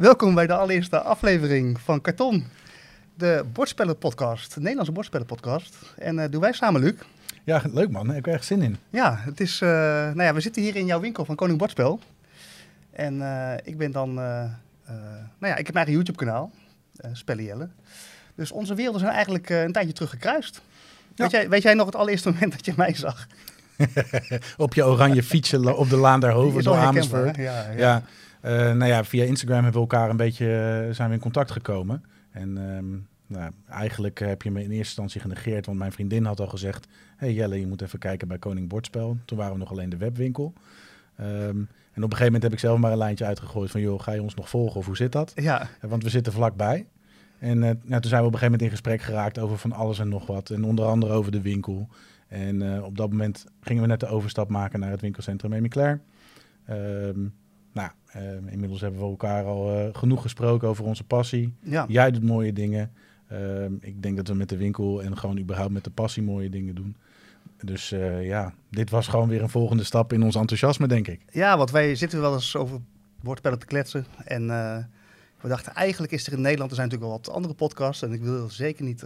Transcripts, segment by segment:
Welkom bij de allereerste aflevering van Karton, de bordspellenpodcast, de Nederlandse bordspellenpodcast. En uh, doen wij samen, Luc. Ja, leuk man. Ik heb er echt zin in. Ja, het is, uh, nou ja, we zitten hier in jouw winkel van Koning Bordspel. En uh, ik ben dan, nou ja, ik heb mijn eigen YouTube-kanaal, Spellielle. Dus onze werelden zijn eigenlijk een tijdje terug gekruist. Ja. Weet, jij, weet jij nog het allereerste moment dat je mij zag? op je oranje fietsje op de laan daarover door Amersfoort. Ja, ja. ja. Uh, nou ja, via Instagram hebben we elkaar een beetje uh, zijn we in contact gekomen. En um, nou, eigenlijk heb je me in eerste instantie genegeerd, want mijn vriendin had al gezegd: Hey Jelle, je moet even kijken bij Koning Bordspel. Toen waren we nog alleen de webwinkel. Um, en op een gegeven moment heb ik zelf maar een lijntje uitgegooid van: joh, ga je ons nog volgen of hoe zit dat? Ja. Uh, want we zitten vlakbij. En nou, toen zijn we op een gegeven moment in gesprek geraakt over van alles en nog wat. En onder andere over de winkel. En op dat moment gingen we net de overstap maken naar het winkelcentrum Amy Claire. Um, nou, uh, inmiddels hebben we elkaar al uh, genoeg gesproken over onze passie. Ja. Jij doet mooie dingen. Uh, ik denk dat we met de winkel en gewoon überhaupt met de passie mooie dingen doen. Dus ja, dit was gewoon weer een volgende stap in ons enthousiasme, denk ik. Ja, want wij zitten wel eens over woordspellen te kletsen. En we dachten, eigenlijk is er in Nederland, er zijn natuurlijk wel wat andere podcasts. En ik wil zeker niet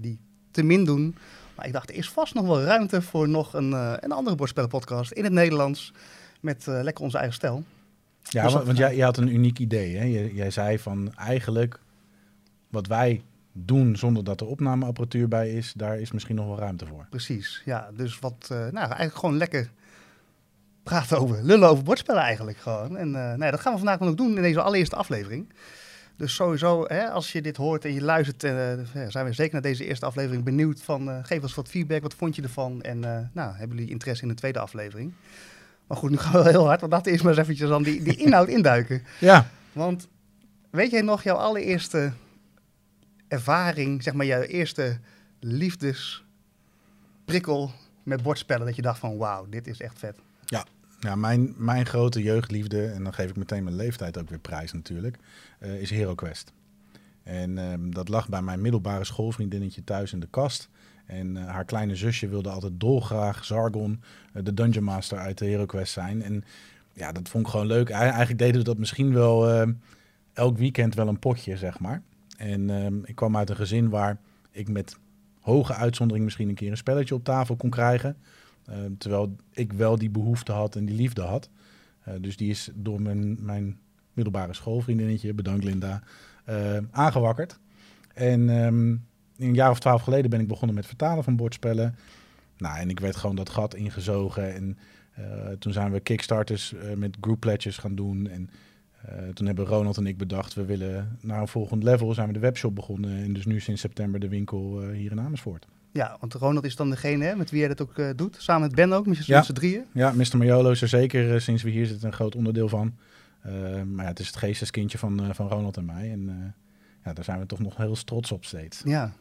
die te min doen. Maar ik dacht, er is vast nog wel ruimte voor nog een, een andere woordspellenpodcast in het Nederlands. Met lekker onze eigen stijl. Ja, dus want, want jij, jij, had een uniek idee. Hè? Jij, jij zei van eigenlijk wat wij doen zonder dat er opnameapparatuur bij is, daar is misschien nog wel ruimte voor. Precies, ja. Dus wat, uh, nou eigenlijk gewoon lekker praten over, lullen over bordspellen eigenlijk gewoon. En uh, nee, dat gaan we vandaag dan ook doen in deze allereerste aflevering. Dus sowieso, hè, als je dit hoort en je luistert, uh, zijn we zeker naar deze eerste aflevering benieuwd van, geef ons wat feedback, wat vond je ervan? En nou, hebben jullie interesse in de tweede aflevering? Maar goed, nu gaan we heel hard, want dat is maar eens eventjes dan die, die inhoud induiken. Ja. Want weet jij nog jouw allereerste ervaring, zeg maar jouw eerste liefdesprikkel met bordspellen, dat je dacht van wauw, dit is echt vet. Ja, ja mijn, mijn grote jeugdliefde, en dan geef ik meteen mijn leeftijd ook weer prijs natuurlijk, uh, is HeroQuest. En um, dat lag bij mijn middelbare schoolvriendinnetje thuis in de kast. En uh, haar kleine zusje wilde altijd dolgraag Zargon, uh, de Dungeon Master uit de HeroQuest zijn. En ja, dat vond ik gewoon leuk. Eigenlijk deden we dat misschien wel uh, elk weekend wel een potje, zeg maar. En ehm, ik kwam uit een gezin waar ik met hoge uitzondering misschien een keer een spelletje op tafel kon krijgen. Ehm, terwijl ik wel die behoefte had en die liefde had. dus die is door mijn, mijn middelbare schoolvriendinnetje, bedankt Linda, aangewakkerd. En um, een jaar of twaalf geleden ben ik begonnen met vertalen van bordspellen. Nou, en ik werd gewoon dat gat ingezogen. En uh, toen zijn we Kickstarters uh, met group pledges gaan doen. En uh, toen hebben Ronald en ik bedacht, we willen naar een volgend level. Zijn we de webshop begonnen. En dus nu sinds september de winkel hier in Amersfoort. Ja, want Ronald is dan degene hè, met wie jij dat ook doet. Samen met Ben ook, met ja. z'n drieën. Ja, Mr. Majolo is er zeker sinds we hier zitten een groot onderdeel van. maar ja, het is het geesteskindje van, van Ronald en mij. En ja, daar zijn we toch nog heel trots op steeds. Ja,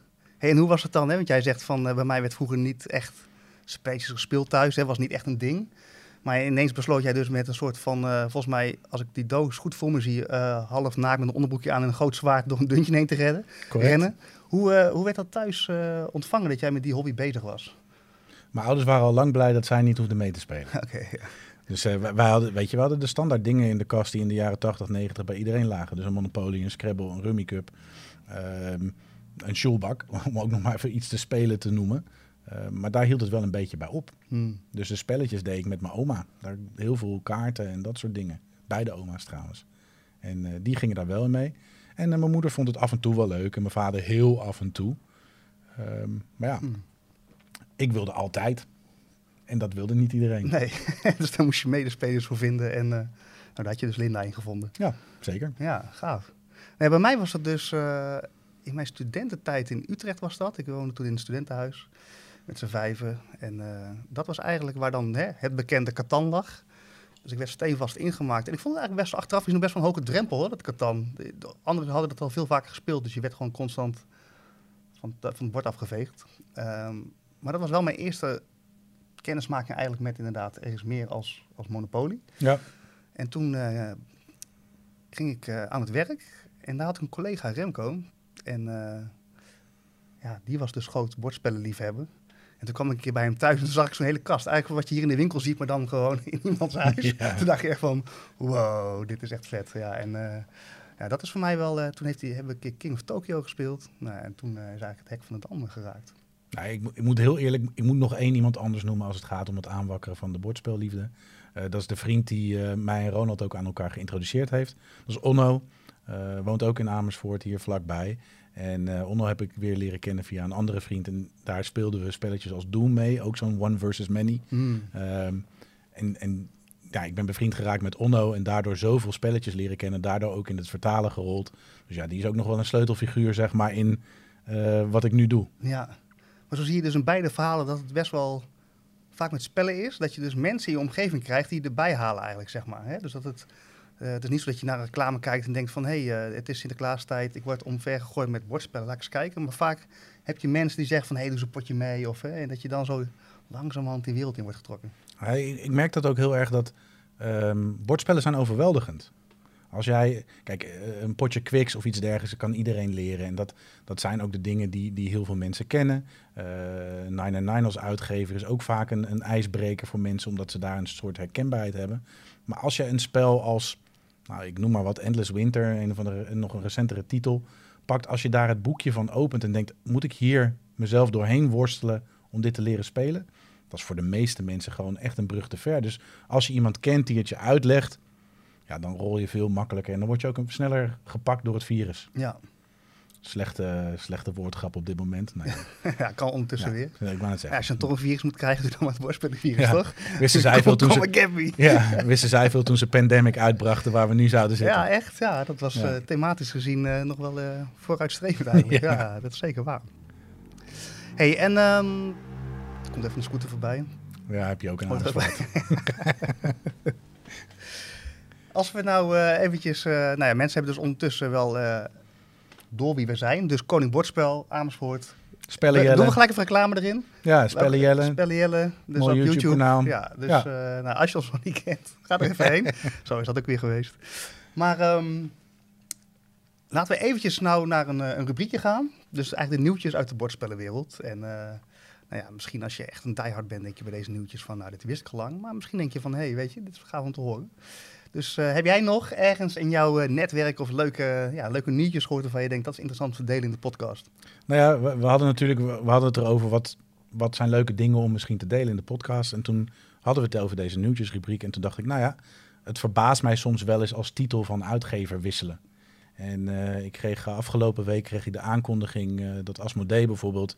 Hey, en hoe was het dan? Hè? Want jij zegt van uh, bij mij werd vroeger niet echt spelletjes gespeeld thuis. Hè? Was niet echt een ding. Maar ineens besloot jij dus met een soort van, uh, volgens mij, als ik die doos goed voor me zie, uh, half naakt met een onderbroekje aan en een groot zwaard door een dungeon heen te redden, rennen. Hoe, hoe werd dat thuis ontvangen dat jij met die hobby bezig was? Mijn ouders waren al lang blij dat zij niet hoefden mee te spelen. Oké. ja. Dus wij, hadden, weet je, we hadden de standaard dingen in de kast die in de jaren 80, 90 bij iedereen lagen. Dus een Monopoly, een Scrabble, een Rummy Cup. Ehm, een shoelbak, om ook nog maar even iets te spelen te noemen. Uh, maar daar hield het wel een beetje bij op. Hmm. Dus de spelletjes deed ik met mijn oma. Daar heel veel kaarten en dat soort dingen. Beide oma's trouwens. En uh, die gingen daar wel in mee. En uh, mijn moeder vond het af en toe wel leuk. En mijn vader heel af en toe. Um, maar ja, hmm. ik wilde altijd. En dat wilde niet iedereen. Nee, dus daar moest je medespelers voor vinden. En nou, daar had je dus Linda in gevonden. Ja, zeker. Ja, gaaf. Nee, bij mij was het dus in mijn studententijd in Utrecht was dat. Ik woonde toen in een studentenhuis met z'n vijven. En uh, dat was eigenlijk waar dan hè, het bekende Catan lag. Dus ik werd steenvast ingemaakt. En ik vond het eigenlijk best achteraf is nog best wel een hoge drempel hoor, dat Catan. De, de anderen hadden dat al veel vaker gespeeld, dus je werd gewoon constant van, van het bord afgeveegd. Um, maar dat was wel mijn eerste kennismaking eigenlijk met inderdaad er is meer als, als Monopoly. Ja. En toen uh, ging ik uh, aan het werk en daar had ik een collega Remco, en uh, ja, die was dus groot bordspellenliefhebber. En toen kwam ik een keer bij hem thuis en toen zag ik zo'n hele kast. Eigenlijk wat je hier in de winkel ziet, maar dan gewoon in iemands huis. Ja. Toen dacht je echt van, wow, dit is echt vet. Ja, en uh, Ja, dat is voor mij wel... eh, toen heeft hij, hebben we een keer King of Tokyo gespeeld. Nou, en toen eh, is eigenlijk het hek van het ander geraakt. Nou, ik, ik moet heel eerlijk, ik moet nog één iemand anders noemen als het gaat om het aanwakkeren van de bordspelliefde. Eh, dat is de vriend die eh, mij en Ronald ook aan elkaar geïntroduceerd heeft. Dat is Onno. Eh, woont ook in Amersfoort, hier vlakbij. En eh, Onno heb ik weer leren kennen via een andere vriend. En daar speelden we spelletjes als Doom mee. Ook zo'n one versus many. Hmm. Ehm, en, en ja, ik ben bevriend geraakt met Onno en daardoor zoveel spelletjes leren kennen. Daardoor ook in het vertalen gerold. Dus ja, die is ook nog wel een sleutelfiguur, zeg maar, in eh, wat ik nu doe. Ja, maar zo zie je dus in beide verhalen dat het best wel vaak met spellen is. Dat je dus mensen in je omgeving krijgt die je erbij halen eigenlijk, zeg maar. Hè? Dus dat het, eh, het is niet zo dat je naar een reclame kijkt en denkt van... hé, hey, eh, het is Sinterklaastijd, ik word omver gegooid met bordspellen, laat ik eens kijken. Maar vaak heb je mensen die zeggen van, hé, hey, doe eens een potje mee. Of, en dat je dan zo langzamerhand die wereld in wordt getrokken. Ik, merk dat ook heel erg dat ehm, bordspellen zijn overweldigend. Als jij, kijk, eh, een potje Quicks of iets dergelijks kan iedereen leren. En dat, dat zijn ook de dingen die, die heel veel mensen kennen. Eh 999 als uitgever is ook vaak een, een ijsbreker voor mensen, omdat ze daar een soort herkenbaarheid hebben. Maar als je een spel als, nou, ik noem maar wat, Endless Winter, een of andere, nog een recentere titel, pakt, als je daar het boekje van opent en denkt, moet ik hier mezelf doorheen worstelen om dit te leren spelen? Dat is voor de meeste mensen gewoon echt een brug te ver. Dus als je iemand kent die het je uitlegt, ja, dan rol je veel makkelijker. En dan word je ook sneller gepakt door het virus. Ja, Slechte, slechte woordgrap op dit moment. Nee, ja kan ondertussen ja, weer. ik wou het Ja, zeggen. als je dan toch een virus moet krijgen, doe dan maar het borstspellenvirus, Ja. toch? Wisten zij veel toen ze, ja, wisten zij veel toen ze Pandemic uitbrachten waar we nu zouden zitten. Ja, echt. Ja, dat was Ja. eh, thematisch gezien eh, nog wel eh, vooruitstrevend eigenlijk. Ja. ja. dat is zeker waar. hey, en ehm, er komt even een scooter voorbij. Ja, heb je ook een Amersfoort. Als we nou eh, eventjes... nou ja, mensen hebben dus ondertussen wel door wie we zijn. Dus Koning Bordspel, Amersfoort. Spellen Eh, doen we Jelle. gelijk even reclame erin? Ja, Spellen Jelle. Spellen Jelle. Dus Mooi op YouTube. YouTube-kanaal. Ja, dus Ja. eh, nou, als je ons nog niet kent, ga er even heen. Zo is dat ook weer geweest. Maar ehm, laten we eventjes nou naar een, eh, een rubriekje gaan. Dus eigenlijk de nieuwtjes uit de bordspellenwereld. En eh, nou ja, misschien als je echt een diehard bent, denk je bij deze nieuwtjes van, nou, dit wist ik al lang. Maar misschien denk je van, hé, hey, weet je, dit is gaaf om te horen. Dus eh, heb jij nog ergens in jouw eh, netwerk of leuke, ja, leuke nieuwtjes gehoord waarvan je denkt, dat is interessant te delen in de podcast? Nou ja, we, hadden natuurlijk we, hadden het erover wat, wat zijn leuke dingen om misschien te delen in de podcast. En toen hadden we het over deze nieuwtjesrubriek. En toen dacht ik, nou ja, het verbaast mij soms wel eens als titel van uitgever wisselen. En eh, ik kreeg afgelopen week kreeg ik de aankondiging eh, dat Asmodee bijvoorbeeld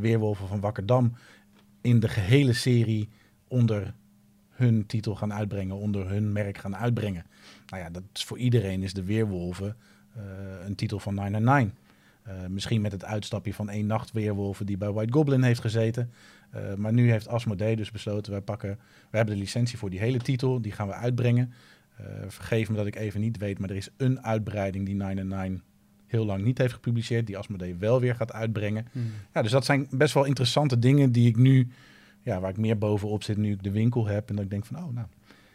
Weerwolven van Wakkerdam in de gehele serie onder hun titel gaan uitbrengen, onder hun merk gaan uitbrengen. Nou ja, dat is voor iedereen is de Weerwolven eh, een titel van 999. Eh, misschien met het uitstapje van één nacht Weerwolven die bij White Goblin heeft gezeten. Eh, maar nu heeft Asmodee dus besloten, wij pakken, we hebben de licentie voor die hele titel, die gaan we uitbrengen. Vergeef me dat ik even niet weet, maar er is een uitbreiding die 999 heel lang niet heeft gepubliceerd, die Asmodee wel weer gaat uitbrengen. Ja, dus dat zijn best wel interessante dingen die ik nu, ja, waar ik meer bovenop zit nu ik de winkel heb. En dat ik denk van, oh nou,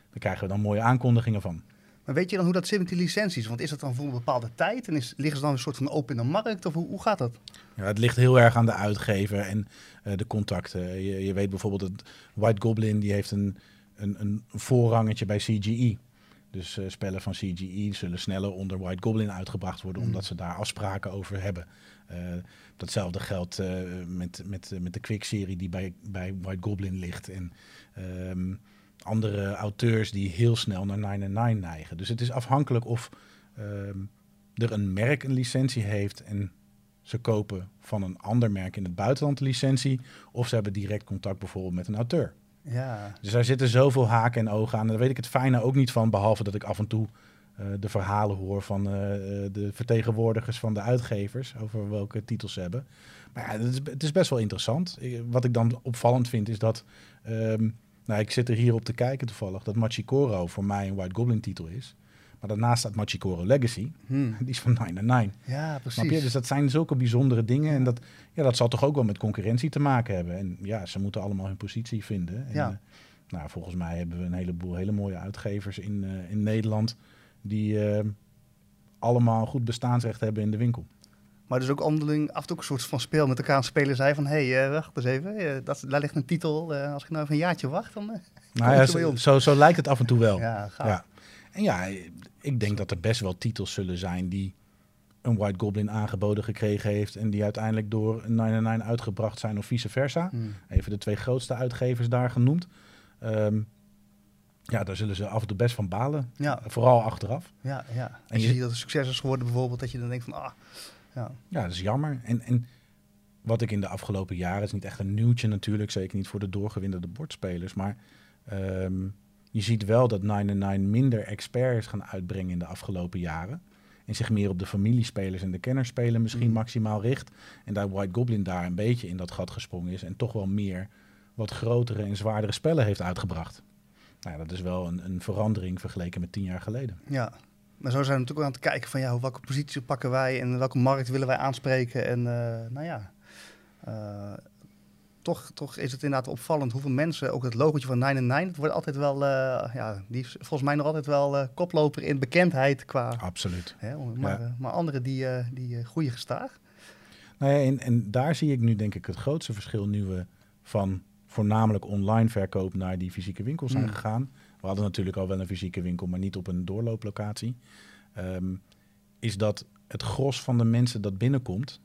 daar krijgen we dan mooie aankondigingen van. Maar weet je dan hoe dat zit met die licenties? Want is dat dan voor een bepaalde tijd? En is, liggen ze dan een soort van open in de markt? Of hoe, hoe gaat dat? Ja, het ligt heel erg aan de uitgever en eh, de contacten. Je, je weet bijvoorbeeld dat White Goblin die heeft een, een, een voorrangetje bij CGE. Dus eh, spellen van CGE zullen sneller onder White Goblin uitgebracht worden, Mm. omdat ze daar afspraken over hebben. Eh, datzelfde geldt eh, met, met, met de Quick-serie die bij, bij White Goblin ligt. En ehm, andere auteurs die heel snel naar 999 neigen. Dus het is afhankelijk of ehm, er een merk een licentie heeft en ze kopen van een ander merk in het buitenland de licentie, of ze hebben direct contact bijvoorbeeld met een auteur. Ja, Dus daar zitten zoveel haken en ogen aan. En daar weet ik het fijne ook niet van, behalve dat ik af en toe de verhalen hoor van eh, de vertegenwoordigers van de uitgevers over welke titels ze hebben. Maar ja, het is, het is best wel interessant. Wat ik dan opvallend vind is dat, ehm, nou ik zit er hier op te kijken toevallig, dat Machikoro voor mij een White Goblin titel is. Maar daarnaast staat Machikoro Legacy, Hm. die is van 999. ja precies. Dus dat zijn zulke bijzondere dingen. En dat, ja, dat zal toch ook wel met concurrentie te maken hebben. En ja, ze moeten allemaal hun positie vinden. En, Ja. eh, nou, volgens mij hebben we een heleboel hele mooie uitgevers in, eh, in Nederland. Die eh, allemaal goed bestaansrecht hebben in de winkel. Maar dus ook onderling af en toe een soort van speel met elkaar aan spelen zei van... hé, hey, eh, wacht eens even, eh, dat, daar ligt een titel. als ik nou even een jaartje wacht, dan... Nou ja, zo, zo, zo lijkt het af en toe wel. ja. Ja. En ja, ik denk dat er best wel titels zullen zijn die een White Goblin aangeboden gekregen heeft en die uiteindelijk door een 99 uitgebracht zijn of vice versa. Hmm. Even de twee grootste uitgevers daar genoemd. Ehm, ja, daar zullen ze af en toe best van balen. Ja, Vooral achteraf. ja, ja. En je ziet dat het succes is geworden bijvoorbeeld, dat je dan denkt van, ah, ja. Ja, dat is jammer. En, en wat ik in de afgelopen jaren, is niet echt een nieuwtje natuurlijk, zeker niet voor de doorgewinterde bordspelers, maar ehm, je ziet wel dat 99 minder experts gaan uitbrengen in de afgelopen jaren. En zich meer op de familiespelers en de kennerspelen misschien Mhm. maximaal richt. En daar White Goblin daar een beetje in dat gat gesprongen is. En toch wel meer wat grotere en zwaardere spellen heeft uitgebracht. Nou, ja, dat is wel een, een verandering vergeleken met tien jaar geleden. Ja, maar zo zijn we natuurlijk ook aan het kijken van ja, welke positie pakken wij en welke markt willen wij aanspreken. En eh, nou ja, eh, toch, toch is het inderdaad opvallend hoeveel mensen, ook het logootje van 99, het wordt altijd wel, eh, ja, die is volgens mij nog altijd wel koploper in bekendheid qua, Absoluut. hè, maar, maar anderen die, die groeien gestaag. Nou ja, en, en daar zie ik nu denk ik het grootste verschil nu we van voornamelijk online verkoop naar die fysieke winkels zijn Mm. gegaan. We hadden natuurlijk al wel een fysieke winkel, maar niet op een doorlooplocatie. Ehm, is dat het gros van de mensen dat binnenkomt,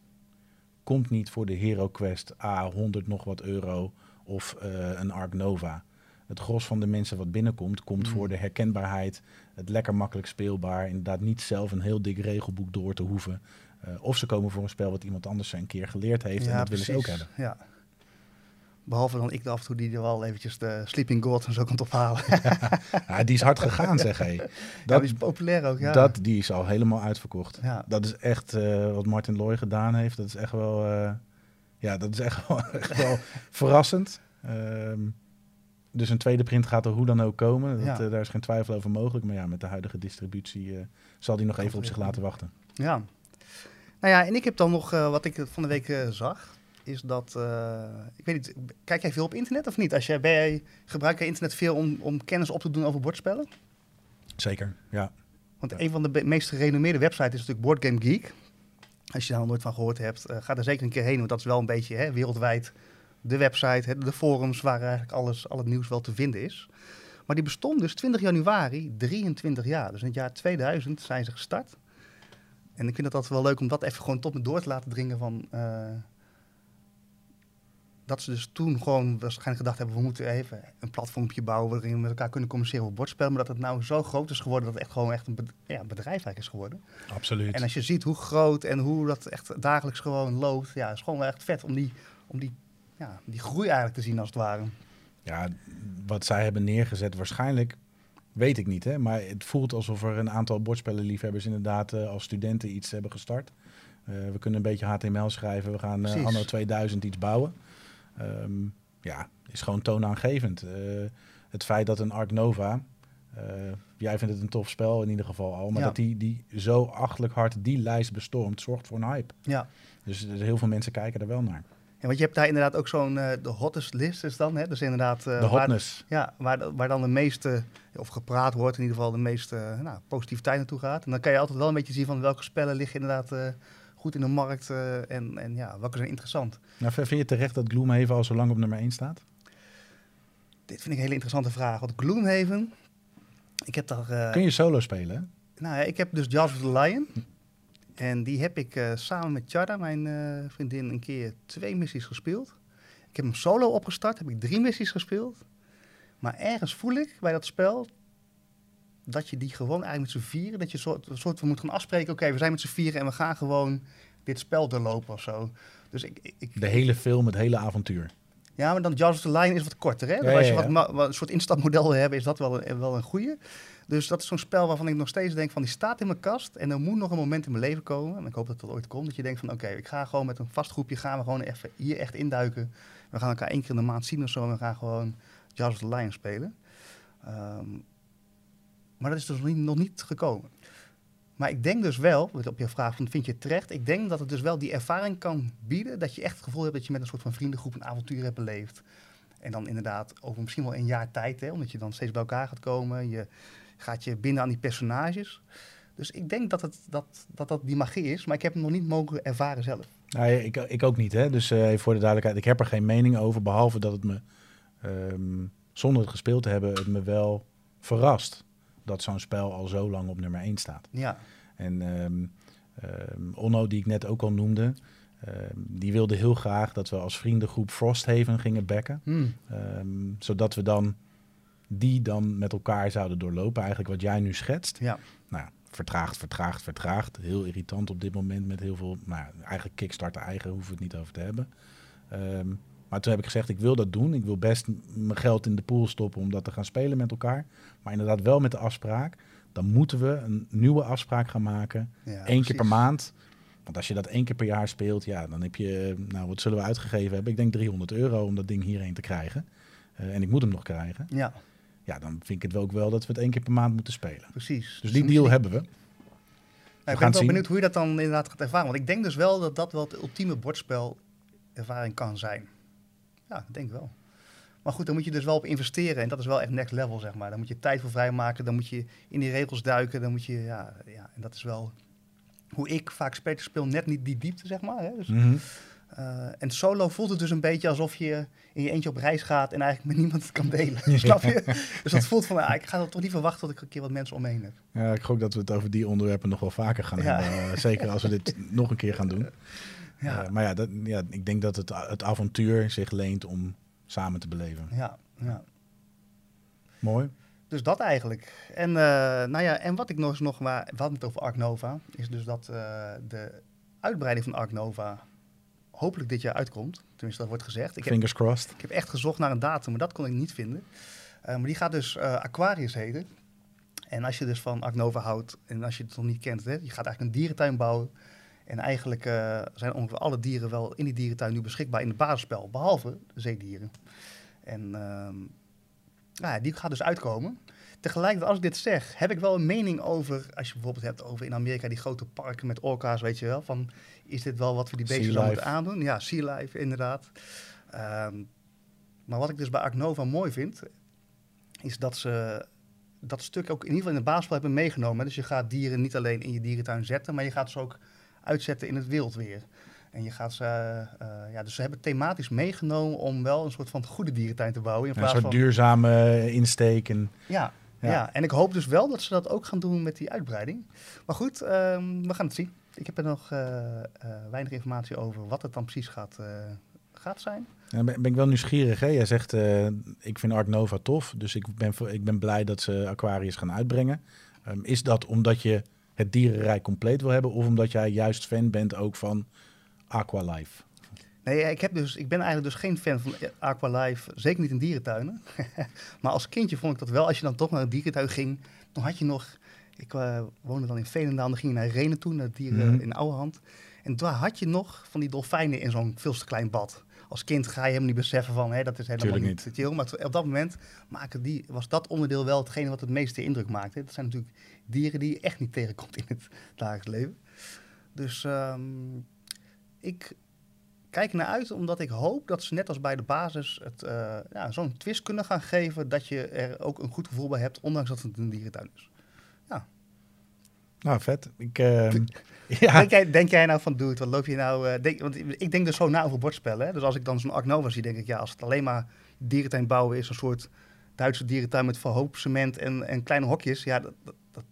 komt niet voor de Hero Quest A100 nog wat euro of eh, een Ark Nova. Het gros van de mensen wat binnenkomt, komt Mm. voor de herkenbaarheid, het lekker makkelijk speelbaar, inderdaad niet zelf een heel dik regelboek door te hoeven. Eh, of ze komen voor een spel wat iemand anders een keer geleerd heeft en dat willen ze ook hebben. Ja. Behalve dan ik af en toe die er wel eventjes de Sleeping God en zo kan ophalen. Ja, die is hard gegaan, zeg hé. Dat die is populair ook, ja. dat, die is al helemaal uitverkocht. ja. Dat is echt eh, wat Martin Loy gedaan heeft. Dat is echt wel, eh, ja, dat is echt wel, echt wel verrassend. Ehm, dus een tweede print gaat er hoe dan ook komen. Dat, Ja. eh, daar is geen twijfel over mogelijk. Maar ja, met de huidige distributie zal die nog even op zich laten wachten. Ja. Nou ja, en ik heb dan nog, wat ik van de week zag, is dat, eh, ik weet niet, kijk jij veel op internet of niet? Als jij, ben jij, gebruik je internet veel om, om kennis op te doen over bordspellen? Zeker, ja. Want Ja. een van de meest gerenommeerde websites is natuurlijk Board Game Geek. Als je daar nog nooit van gehoord hebt, eh, ga er zeker een keer heen, want dat is wel een beetje hè, wereldwijd de website, hè, de forums waar eigenlijk alles, al het nieuws wel te vinden is. Maar die bestond dus 20 januari, 23 jaar. Dus in het jaar 2000 zijn ze gestart. En ik vind het altijd wel leuk om dat even gewoon tot me door te laten dringen van... eh, dat ze dus toen gewoon waarschijnlijk gedacht hebben... we moeten even een platformpje bouwen waarin we met elkaar kunnen communiceren over bordspellen. Maar dat het nou zo groot is geworden dat het echt gewoon echt een ja, bedrijf eigenlijk is geworden. Absoluut. En als je ziet hoe groot en hoe dat echt dagelijks gewoon loopt... ja, is gewoon wel echt vet om die, om die, ja, die groei eigenlijk te zien als het ware. Ja, wat zij hebben neergezet, waarschijnlijk, weet ik niet. Hè? Maar het voelt alsof er een aantal bordspellenliefhebbers inderdaad eh, als studenten iets hebben gestart. Eh, we kunnen een beetje HTML schrijven, we gaan eh, anno 2000 iets bouwen. Ehm, ja, is gewoon toonaangevend. Eh, het feit dat een Ark Nova, eh, jij vindt het een tof spel in ieder geval al, maar Ja. dat die, die zo achtelijk hard die lijst bestormt, zorgt voor een hype. Ja. Dus er- heel veel mensen kijken er wel naar. Ja, want je hebt daar inderdaad ook zo'n, eh, de hottest list is dan, hè? Dus inderdaad... De waar- hotness. Ja, waar, waar dan de meeste, of gepraat wordt, in ieder geval de meeste nou, positiviteit naartoe gaat. En dan kan je altijd wel een beetje zien van welke spellen liggen inderdaad goed in de markt eh, en, en ja, welke zijn interessant. Nou, vind je terecht dat Gloomhaven al zo lang op nummer 1 staat? Dit vind ik een hele interessante vraag. Want Gloomhaven, ik heb daar... eh, Kun je solo spelen? Nou ja, ik heb dus Jaws of the Lion. En die heb ik eh, samen met Chara, mijn vriendin, een keer twee missies gespeeld. Ik heb hem solo opgestart, heb ik drie missies gespeeld. Maar ergens voel ik bij dat spel dat je die gewoon eigenlijk met z'n vieren, dat je soort, soort van moet gaan afspreken. Oké, we zijn met z'n vieren en we gaan gewoon dit spel doorlopen of zo. Dus ik, ik- De hele film, het hele avontuur. ja, maar dan Jaws of the Lion is wat korter. Hè? Ja, als je wat, een soort instapmodel wil hebben, is dat wel een, wel een goede. Dus dat is zo'n spel waarvan ik nog steeds denk van die staat in mijn kast. En er moet nog een moment in mijn leven komen. En ik hoop dat dat ooit komt. Dat je denkt van oké, ik ga gewoon met een vast groepje gaan we gewoon even hier echt induiken. We gaan elkaar één keer in de maand zien of zo. En we gaan gewoon Jaws of the Lion spelen. Ehm, maar dat is dus nog niet, gekomen. Maar ik denk dus wel, op je vraag van vind je het terecht? Ik denk dat het dus wel die ervaring kan bieden dat je echt het gevoel hebt dat je met een soort van vriendengroep een avontuur hebt beleefd. En dan inderdaad over misschien wel een jaar tijd, hè, omdat je dan steeds bij elkaar gaat komen. Je gaat je binden aan die personages. Dus ik denk dat het, dat, dat, dat die magie is, maar ik heb hem nog niet mogen ervaren zelf. Nou, ik, ik ook niet, hè. Dus eh, voor de duidelijkheid, ik heb er geen mening over, behalve dat het me, ehm, zonder het gespeeld te hebben, het me wel verrast. Dat zo'n spel al zo lang op nummer 1 staat. Ja, En ehm, ehm, Onno, die ik net ook al noemde, ehm, die wilde heel graag dat we als vriendengroep Frosthaven gingen backen. Hm. Ehm, zodat we dan die dan met elkaar zouden doorlopen. Eigenlijk wat jij nu schetst. ja. Nou, vertraagd, vertraagd, vertraagd. Heel irritant op dit moment met heel veel... Nou, eigenlijk Kickstarter eigen hoeven we het niet over te hebben. Maar toen heb ik gezegd, ik wil dat doen. Ik wil best mijn geld in de pool stoppen om dat te gaan spelen met elkaar. Maar inderdaad wel met de afspraak. Dan moeten we een nieuwe afspraak gaan maken. ja Eén keer per maand. Want als je dat één keer per jaar speelt, ja, dan heb je... Nou, wat zullen we uitgegeven hebben? Ik denk 300 euro om dat ding hierheen te krijgen. Eh, en ik moet hem nog krijgen. Ja, Ja, dan vind ik het wel ook wel dat we het één keer per maand moeten spelen. precies. Dus die dan deal hebben we. Gaan ik ben wel zien. benieuwd hoe je dat dan inderdaad gaat ervaren. Want ik denk dus wel dat dat wel het ultieme bordspelervaring kan zijn. Ja, ik denk wel. Maar goed, dan moet je dus wel op investeren. En dat is wel echt next level, zeg maar. Dan moet je tijd voor vrijmaken. Dan moet je in die regels duiken. Dan moet je, ja, ja en dat is wel hoe ik vaak spelers speel. Net niet die diepte, zeg maar. Hè? Dus, Mhm. eh, en solo voelt het dus een beetje alsof je in je eentje op reis gaat. En eigenlijk met niemand het kan delen. Snap je? Dus dat voelt van, ah, ik ga er toch niet verwachten tot ik een keer wat mensen om me heen heb. Ja, ik gok dat we het over die onderwerpen nog wel vaker gaan Ja. hebben. eh, zeker als we dit nog een keer gaan doen. Ja. Eh, maar ja, dat, ja, ik denk dat het, het avontuur zich leent om samen te beleven. Ja, ja. Mooi. Dus dat eigenlijk. En, eh, nou ja, en wat ik nog eens nog maar, we hadden het over Ark Nova, is dus dat eh, de uitbreiding van Ark Nova hopelijk dit jaar uitkomt. Tenminste, dat wordt gezegd. Ik heb, Fingers crossed. ik heb echt gezocht naar een datum, maar dat kon ik niet vinden. Eh, maar die gaat dus eh, Aquarius heten. En als je dus van Ark Nova houdt, en als je het nog niet kent, hè, je gaat eigenlijk een dierentuin bouwen. En eigenlijk eh, zijn ongeveer alle dieren wel in die dierentuin nu beschikbaar in het basisspel, behalve de zeedieren. En ehm, nou ja, die gaat dus uitkomen. Tegelijkertijd, als ik dit zeg, heb ik wel een mening over, als je bijvoorbeeld hebt over in Amerika die grote parken met orka's, weet je wel, van is dit wel wat we die beesten dan life. moeten aandoen? Ja, sea life, inderdaad. Ehm, maar wat ik dus bij Ark Nova mooi vind, is dat ze dat stuk ook in ieder geval in de basisspel hebben meegenomen. Dus je gaat dieren niet alleen in je dierentuin zetten, maar je gaat ze ook uitzetten in het wild weer. En je gaat ze, eh, eh, ja, dus ze hebben thematisch meegenomen om wel een soort van goede dierentuin te bouwen. In Een plaats soort van, duurzame insteek. En, ja, ja. Ja. en ik hoop dus wel dat ze dat ook gaan doen met die uitbreiding. Maar goed, ehm, we gaan het zien. Ik heb er nog eh, eh, weinig informatie over wat het dan precies gaat, eh, gaat zijn. Ja, ben, ben ik wel nieuwsgierig. Hè? Jij zegt, eh, ik vind Ark Nova tof, dus ik ben, ik ben blij dat ze Aquarius gaan uitbrengen. Ehm, is dat omdat je het dierenrijk compleet wil hebben, of omdat jij juist fan bent ook van Aqualife? Nee, ik, heb dus, ik ben eigenlijk dus geen fan van Aqualife, zeker niet in dierentuinen. maar als kindje vond ik dat wel. Als je dan toch naar een dierentuin ging, dan had je nog... Ik eh, woonde dan in Veenendaal, dan ging je naar Renen toe, naar dieren Mhm. in Ouwehand. En daar had je nog van die dolfijnen in zo'n veel te klein bad. Als kind ga je helemaal niet beseffen van, hé, dat is helemaal Tuurlijk niet chill. Maar op dat moment die, was dat onderdeel wel hetgene wat het meeste indruk maakte. Dat zijn natuurlijk dieren die je echt niet tegenkomt in het dagelijks leven. Dus ehm, ik kijk naar uit, omdat ik hoop dat ze net als bij de basis het, eh, ja, zo'n twist kunnen gaan geven dat je er ook een goed gevoel bij hebt, ondanks dat het een dierentuin is. Nou, vet. Ik, ehm, ja, Denk, jij, denk jij nou van, doe het, wat loop je nou... eh, denk, want ik denk dus zo na over bordspellen. Hè? Dus als ik dan zo'n Ark Nova zie, denk ik, ja, als het alleen maar dierentuin bouwen is, een soort Duitse dierentuin met veel hoop cement en, en kleine hokjes, ja, dat, dat, dat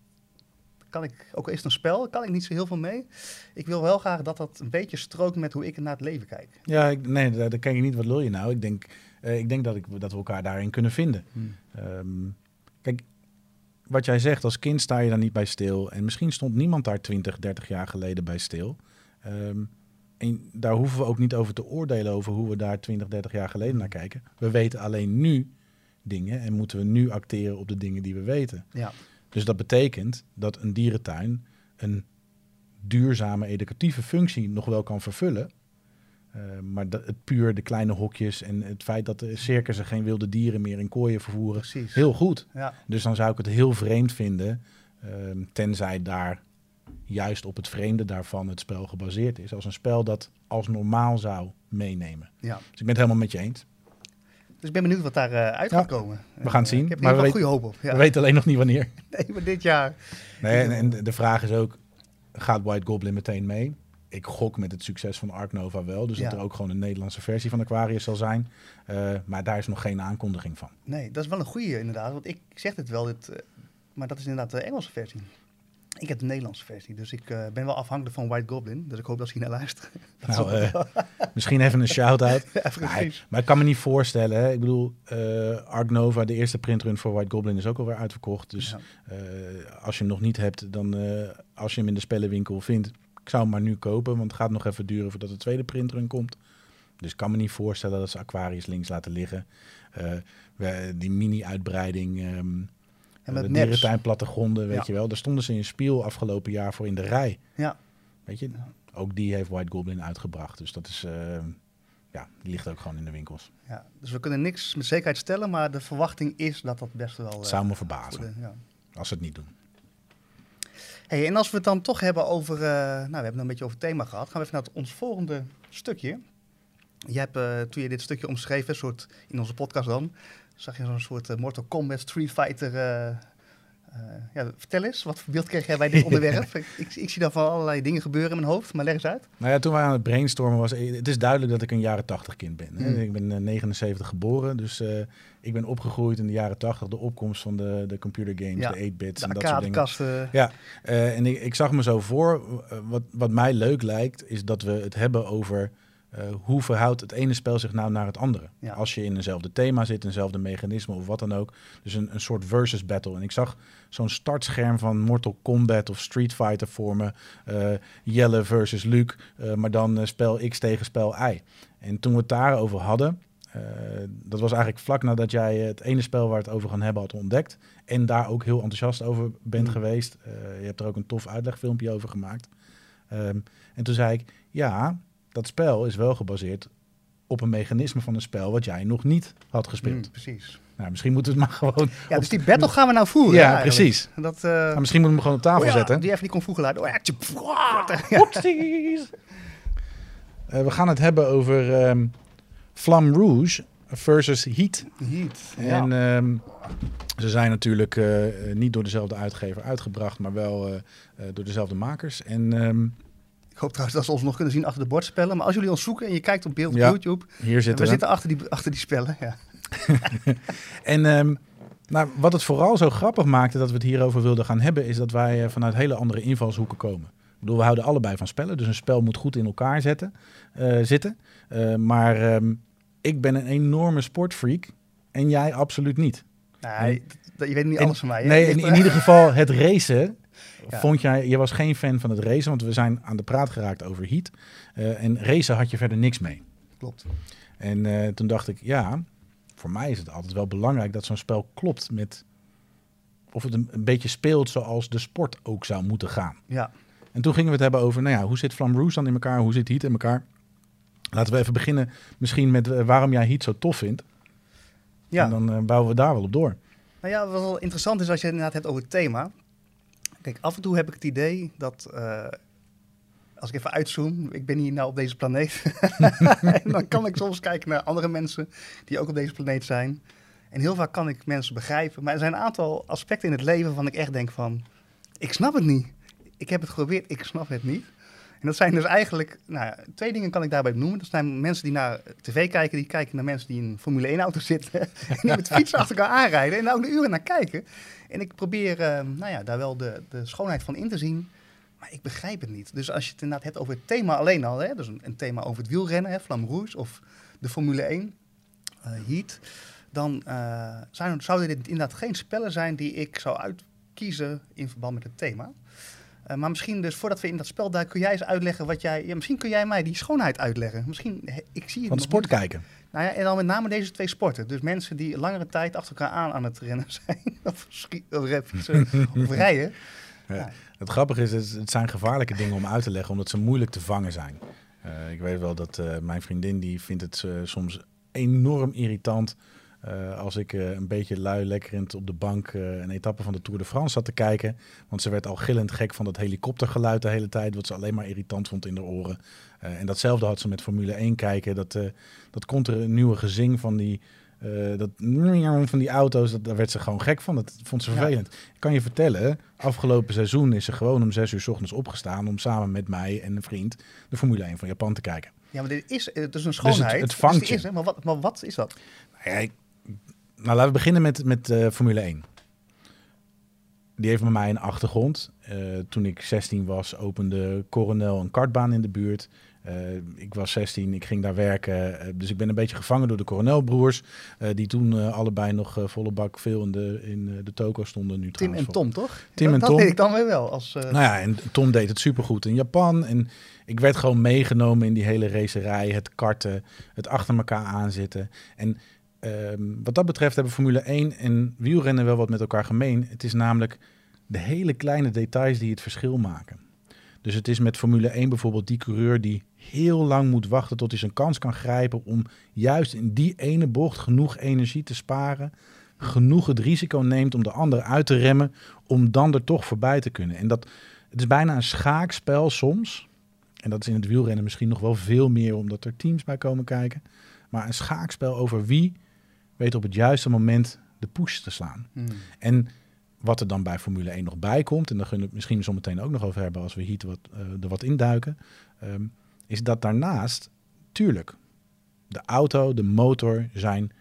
kan ik, ook al is het een spel, kan ik niet zo heel veel mee. Ik wil wel graag dat dat een beetje strookt met hoe ik naar het leven kijk. ja ik, nee, daar, daar kijk ik niet. Wat wil je nou? Ik denk, eh, ik denk dat, ik, dat we elkaar daarin kunnen vinden. Ehm, kijk, wat jij zegt, als kind sta je daar niet bij stil. En misschien stond niemand daar 20, 30 jaar geleden bij stil. Ehm, en daar hoeven we ook niet over te oordelen over hoe we daar 20, 30 jaar geleden naar kijken. We weten alleen nu dingen en moeten we nu acteren op de dingen die we weten. Ja, Dus dat betekent dat een dierentuin een duurzame educatieve functie nog wel kan vervullen. Eh, maar dat, het puur de kleine hokjes en het feit dat de circussen geen wilde dieren meer in kooien vervoeren, precies. heel goed. Ja, Dus dan zou ik het heel vreemd vinden, ehm, tenzij daar juist op het vreemde daarvan het spel gebaseerd is. Als een spel dat als normaal zou meenemen. ja. Dus ik ben het helemaal met je eens. Dus ik ben benieuwd wat daar uit Ja, gaat komen. we gaan het eh, zien, Ik heb maar we geval goede hoop op. Ja. We weten alleen nog niet wanneer. Nee, maar dit jaar. Nee, en, en de vraag is ook, gaat White Goblin meteen mee? Ik gok met het succes van Ark Nova wel. Dus dat er ook gewoon een Nederlandse versie van Aquarius zal zijn. Eh, maar daar is nog geen aankondiging van. Nee, dat is wel een goede inderdaad. Want ik zeg het wel, dit, eh, maar dat is inderdaad de Engelse versie. Ik heb de Nederlandse versie, dus ik eh, ben wel afhankelijk van White Goblin. Dus ik hoop dat ze hier naar luisteren. Nou, misschien even een shout-out. ja, Nee, precies. maar ik kan me niet voorstellen. Hè? Ik bedoel, Ark Nova, de eerste printrun voor White Goblin, is ook alweer uitverkocht. Dus Ja. als je hem nog niet hebt, dan als je hem in de spellenwinkel vindt, ik zou hem maar nu kopen, want het gaat nog even duren voordat de tweede printrun komt. Dus ik kan me niet voorstellen dat ze Aquarius links laten liggen. Eh, die mini-uitbreiding, ehm En met dierentuin plattegronden, weet Ja. je wel. Daar stonden ze in Spiel afgelopen jaar voor in de rij. Ja. Weet je, ook die heeft White Goblin uitgebracht. Dus dat is, eh, ja, die ligt ook gewoon in de winkels. Ja, dus we kunnen niks met zekerheid stellen, maar de verwachting is dat dat best wel... Het eh, zou me verbazen de- ja. als ze het niet doen. Hey, en als we het dan toch hebben over, eh, nou we hebben het een beetje over het thema gehad, gaan we even naar het- ons volgende stukje. Je hebt, eh, toen je dit stukje omschreef, een soort, in onze podcast dan, zag je zo'n soort eh, Mortal Kombat Street Fighter. Eh, eh, ja, vertel eens, wat voor beeld kreeg jij bij dit onderwerp? ik, ik, ik zie daar van allerlei dingen gebeuren in mijn hoofd, maar leg eens uit. Nou ja, toen wij aan het brainstormen was, eh, het is duidelijk dat ik een jaren 80 kind ben. hè. Mm. Ik ben eh, 79 geboren, dus eh, ik ben opgegroeid in de jaren 80, de opkomst van de, de computer games, Ja, de 8-bits De en dat soort dingen. arcadekasten. Ja, eh, en ik, ik zag me zo voor, eh, wat, wat mij leuk lijkt, is dat we het hebben over eh, hoe verhoudt het ene spel zich nou naar het andere. Ja. Als je in eenzelfde thema zit, eenzelfde mechanisme of wat dan ook. Dus een, een soort versus battle. En ik zag zo'n startscherm van Mortal Kombat of Street Fighter voor me. eh, Jelle versus Luke, eh, maar dan spel X tegen spel Y. En toen we het daarover hadden, dat was eigenlijk vlak nadat jij het ene spel waar we het over gaan hebben had ontdekt. En daar ook heel enthousiast over bent Mm. geweest. Je hebt er ook een tof uitlegfilmpje over gemaakt. Ehm, en toen zei ik, ja, dat spel is wel gebaseerd op een mechanisme van een spel wat jij nog niet had gespeeld. Mm, precies. Nou, misschien moeten we het maar gewoon... Ja, dus die battle gaan we nou voeren. Ja, eigenlijk. precies. Dat, eh, Nou, misschien moeten we hem gewoon op tafel oh ja, zetten. Die even niet kon vroeger laten. Oh ja, ja. Eh, we gaan het hebben over ehm Flamme Rouge versus Heat. Heat. En ehm, ze zijn natuurlijk eh, niet door dezelfde uitgever uitgebracht, maar wel door dezelfde makers. En ehm, hoop trouwens dat ze ons nog kunnen zien achter de bordspellen. Maar als jullie ons zoeken en je kijkt op beeld op Ja, YouTube. hier we zitten we. zitten achter die, achter die spellen. Ja. En ehm, nou, wat het vooral zo grappig maakte dat we het hierover wilden gaan hebben, is dat wij eh, vanuit hele andere invalshoeken komen. Ik bedoel, we houden allebei van spellen, dus een spel moet goed in elkaar zetten, eh, zitten. Eh, maar ehm, ik ben een enorme sportfreak en jij absoluut niet. Nee, je weet niet En- alles van mij. hè? Nee, in ieder geval het racen. Ja. Vond jij, je was geen fan van het racen, want we zijn aan de praat geraakt over heat. Eh, en racen had je verder niks mee. Klopt. En eh, toen dacht ik, ja, voor mij is het altijd wel belangrijk dat zo'n spel klopt met. Of het een, een beetje speelt zoals de sport ook zou moeten gaan. Ja. En toen gingen we het hebben over, nou ja, hoe zit Flam Rouge dan in elkaar? Hoe zit Heat in elkaar? Laten we even beginnen misschien met eh, waarom jij Heat zo tof vindt. ja. En dan bouwen we daar wel op door. Nou ja, wat wel interessant is als je het inderdaad hebt over het thema. Kijk, af en toe heb ik het idee dat, eh, als ik even uitzoom, ik ben hier nou op deze planeet. en dan kan ik soms kijken naar andere mensen die ook op deze planeet zijn. En heel vaak kan ik mensen begrijpen. Maar er zijn een aantal aspecten in het leven waarvan ik echt denk van, ik snap het niet. Ik heb het geprobeerd, ik snap het niet. En dat zijn dus eigenlijk, nou, twee dingen kan ik daarbij noemen. Dat zijn mensen die naar tv kijken, die kijken naar mensen die in een Formule 1 auto zitten. en die met fietsen achter elkaar aanrijden en daar ook de uren naar kijken. En ik probeer, eh, nou ja, daar wel de, de schoonheid van in te zien. Maar ik begrijp het niet. Dus als je het inderdaad hebt over het thema alleen al, hè, dus een, een thema over het wielrennen, hè, Rouge of de Formule 1, eh, Heat, dan eh, zijn, zouden dit inderdaad geen spellen zijn die ik zou uitkiezen in verband met het thema. Eh, maar misschien dus voordat we in dat spel duiken, kun jij eens uitleggen wat jij... Ja, misschien kun jij mij die schoonheid uitleggen. Misschien, he- ik zie het Van nog sport niet. kijken. Nou ja, en dan met name deze twee sporten. Dus mensen die langere tijd achter elkaar aan aan het rennen zijn. of, schi- of fietsen of rijden. Ja. Ja. Het grappige is, het zijn gevaarlijke dingen om uit te leggen, omdat ze moeilijk te vangen zijn. Eh, ik weet wel dat eh, mijn vriendin, die vindt het eh, soms enorm irritant eh, als ik eh, een beetje lui lekkerend op de bank eh, een etappe van de Tour de France zat te kijken. Want ze werd al gillend gek van dat helikoptergeluid de hele tijd, wat ze alleen maar irritant vond in de oren. En datzelfde had ze met Formule 1 kijken. Dat, dat komt er een nieuwe gezing van die, dat, van die auto's, dat, daar werd ze gewoon gek van. Dat vond ze Ja. vervelend. Ik kan je vertellen, afgelopen seizoen is ze gewoon om zes uur 's ochtends opgestaan om samen met mij en een vriend de Formule 1 van Japan te kijken. Ja, maar dit is, het is een schoonheid. het vangt Dus is, hè, maar, wat, maar wat is dat? Nou, ja, ik- nou, laten we beginnen met, met eh, Formule 1. die heeft bij mij een achtergrond. Eh, toen ik 16 was, opende Coronel een kartbaan in de buurt. Eh, ik was 16, ik ging daar werken. dus ik ben een beetje gevangen door de Coronelbroers. die toen allebei nog volle bak veel in de, in de toko stonden. Nu Tim en Tom, toch? Tim dat, en dat Tom. weet ik dan weer wel. Als, Nou ja, en Tom deed het supergoed in Japan. En ik werd gewoon meegenomen in die hele racerij. Het karten, het achter elkaar aanzitten. En ehm, wat dat betreft hebben Formule 1 en wielrennen wel wat met elkaar gemeen. Het is namelijk de hele kleine details die het verschil maken. Dus het is met Formule 1 bijvoorbeeld die coureur die heel lang moet wachten tot hij zijn kans kan grijpen om juist in die ene bocht genoeg energie te sparen, genoeg het risico neemt om de ander uit te remmen, om dan er toch voorbij te kunnen. En dat het is bijna een schaakspel soms. En dat is in het wielrennen misschien nog wel veel meer omdat er teams bij komen kijken. Maar een schaakspel over wie weet op het juiste moment de push te slaan. hmm. En wat er dan bij Formule 1 nog bij komt, en daar kunnen we het misschien zo meteen ook nog over hebben als we hier wat, eh, er wat induiken, ehm, is dat daarnaast, tuurlijk, de auto, de motor zijn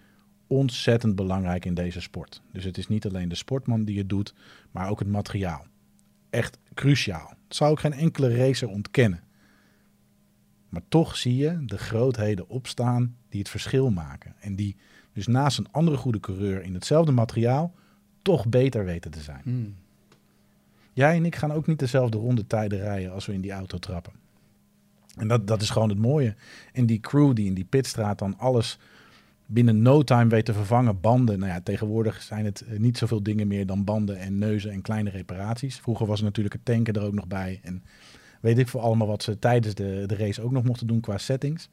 ontzettend belangrijk in deze sport. Dus het is niet alleen de sportman die het doet, maar ook het materiaal. Echt cruciaal. Dat zou ik geen enkele racer ontkennen. Maar toch zie je de grootheden opstaan die het verschil maken. En die dus naast een andere goede coureur in hetzelfde materiaal toch beter weten te zijn. Hmm. Jij en ik gaan ook niet dezelfde rondetijden rijden als we in die auto trappen. En dat, dat is gewoon het mooie. En die crew die in die pitstraat dan alles binnen no time weet te vervangen. Banden, nou ja, tegenwoordig zijn het eh, niet zoveel dingen meer dan banden en neuzen en kleine reparaties. Vroeger was er natuurlijk het tanken er ook nog bij. En weet ik voor allemaal wat ze tijdens de, de race ook nog mochten doen qua settings.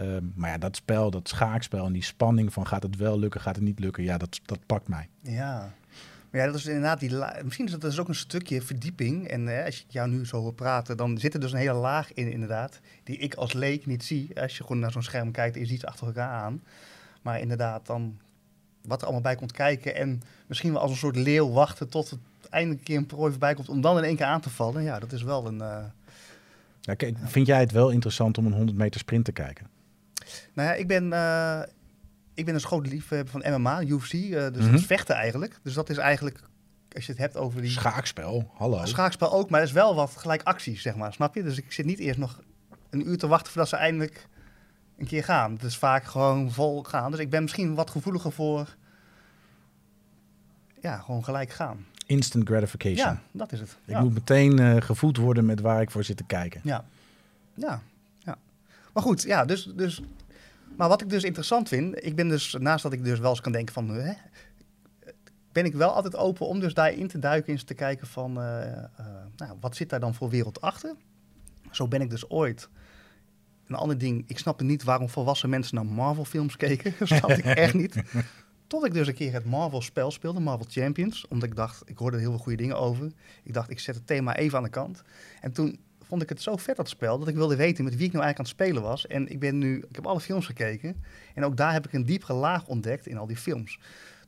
Ehm, maar ja, dat spel, dat schaakspel en die spanning van gaat het wel lukken, gaat het niet lukken. Ja, dat, dat pakt mij. Ja. Maar ja, dat is inderdaad die Misschien is dat dus ook een stukje verdieping. En eh, als ik jou nu zo hoor praten, dan zit er dus een hele laag in, inderdaad. Die ik als leek niet zie. Als je gewoon naar zo'n scherm kijkt, is iets achter elkaar aan. Maar inderdaad, dan wat er allemaal bij komt kijken. En misschien wel als een soort leeuw wachten tot het eindelijk een keer een prooi voorbij komt. Om dan in één keer aan te vallen. Ja, dat is wel een. eh, Ja, kijk, vind jij het wel interessant om een 100 meter sprint te kijken? Nou ja, ik ben, eh, ik ben een groot liefhebber van MMA, UFC. eh, dus Mhm. dat is vechten eigenlijk. Dus dat is eigenlijk, als je het hebt over die... Schaakspel, hallo. Schaakspel ook, maar er is wel wat gelijk actie, zeg maar. Snap je? Dus ik zit niet eerst nog een uur te wachten voordat ze eindelijk een keer gaan. Het is vaak gewoon vol gaan. Dus ik ben misschien wat gevoeliger voor... Ja, gewoon gelijk gaan. Instant gratification. Ja, dat is het. Ik ja. moet meteen eh, gevoed worden met waar ik voor zit te kijken. Ja. Ja. ja. Maar goed, ja, dus, dus... Maar wat ik dus interessant vind, ik ben dus, naast dat ik dus wel eens kan denken van... Hè, ben ik wel altijd open om dus daarin te duiken, eens te kijken van... eh, eh, nou, wat zit daar dan voor wereld achter? Zo ben ik dus ooit... Een ander ding, ik snapte niet waarom volwassen mensen naar Marvel-films keken. Dat snapte ik echt niet. Tot ik dus een keer het Marvel-spel speelde, Marvel Champions. Omdat ik dacht, ik hoorde er heel veel goede dingen over. Ik dacht, ik zet het thema even aan de kant. En toen vond ik het zo vet, dat spel, dat ik wilde weten met wie ik nou eigenlijk aan het spelen was. En ik ben nu, ik heb alle films gekeken. En ook daar heb ik een diepere laag ontdekt in al die films.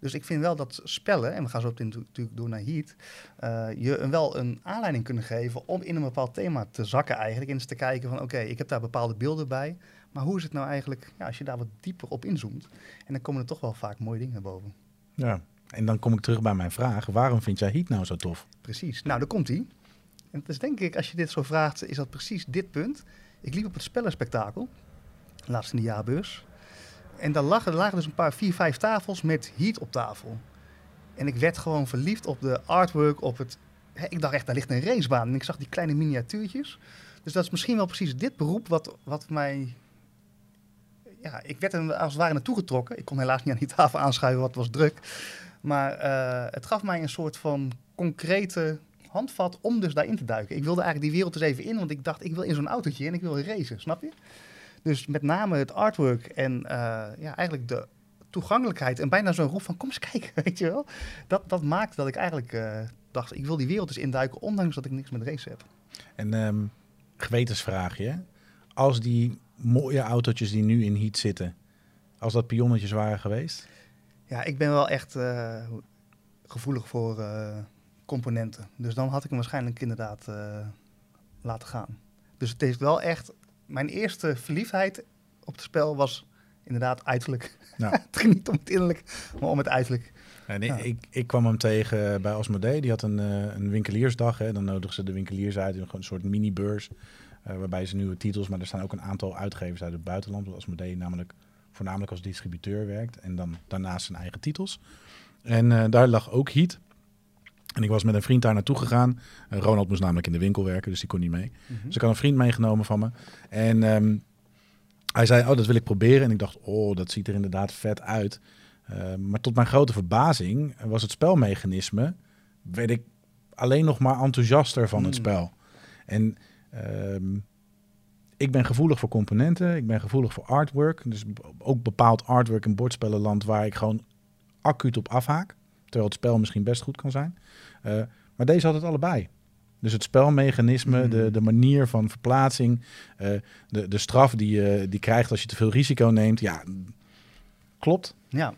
Dus ik vind wel dat spellen, en we gaan zo natuurlijk door naar Heat, eh, je een, wel een aanleiding kunnen geven om in een bepaald thema te zakken eigenlijk. En eens te kijken van, oké, ik heb daar bepaalde beelden bij. Maar hoe is het nou eigenlijk, ja, als je daar wat dieper op inzoomt? En dan komen er toch wel vaak mooie dingen boven. Ja. En dan kom ik terug bij mijn vraag. Waarom vind jij Heat nou zo tof? Precies. Nou, daar komt hij. En het is denk ik, als je dit zo vraagt, is dat precies dit punt. Ik liep op het spellenspectakel, laatst in de jaarbeurs. En daar lagen, lagen dus een paar, vier, vijf tafels met heat op tafel. En ik werd gewoon verliefd op de artwork, op het... Ik dacht echt, daar ligt een racebaan. En ik zag die kleine miniatuurtjes. Dus dat is misschien wel precies dit beroep wat, wat mij... Ja, ik werd er als het ware naartoe getrokken. Ik kon helaas niet aan die tafel aanschuiven, want het was druk. Maar eh, het gaf mij een soort van concrete handvat om dus daarin te duiken. Ik wilde eigenlijk die wereld eens even in, want ik dacht, ik wil in zo'n autootje en ik wil racen, snap je? Dus met name het artwork en eh, ja, eigenlijk de toegankelijkheid en bijna zo'n roep van kom eens kijken, weet je wel? Dat, dat maakte dat ik eigenlijk eh, dacht, ik wil die wereld eens induiken, ondanks dat ik niks met racen heb. En ehm gewetensvraagje. Als die mooie autootjes die nu in Heat zitten, als dat pionnetjes waren geweest? Ja, ik ben wel echt eh, gevoelig voor componenten. Dus dan had ik hem waarschijnlijk inderdaad eh, laten gaan. Dus het is wel echt... Mijn eerste verliefdheid op het spel was inderdaad uiterlijk. Ja. het ging niet om het innerlijk, maar om het uiterlijk. En Ja. ik, ik kwam hem tegen bij Asmodee. Die had een, eh, een winkeliersdag. Hè. Dan nodigen ze de winkeliers uit in een soort mini-beurs. eh, waarbij ze nieuwe titels, maar er staan ook een aantal uitgevers uit het buitenland. Want Asmodee namelijk voornamelijk als distributeur werkt. En dan daarnaast zijn eigen titels. En daar lag ook Heat. En ik was met een vriend daar naartoe gegaan. Ronald moest namelijk in de winkel werken, dus die kon niet mee. Dus ik had een vriend meegenomen van me. En ehm, hij zei, oh, dat wil ik proberen. En ik dacht, oh, dat ziet er inderdaad vet uit. Eh, maar tot mijn grote verbazing was het spelmechanisme... werd ik alleen nog maar enthousiaster van het Hmm. spel. En ehm, ik ben gevoelig voor componenten. Ik ben gevoelig voor artwork. Dus ook bepaald artwork in bordspellenland... waar ik gewoon acuut op afhaak. Terwijl het spel misschien best goed kan zijn. Eh, maar deze had het allebei. Dus het spelmechanisme, Hmm. de, de manier van verplaatsing, eh, de, de straf die je die krijgt als je te veel risico neemt. Ja, klopt. Ja.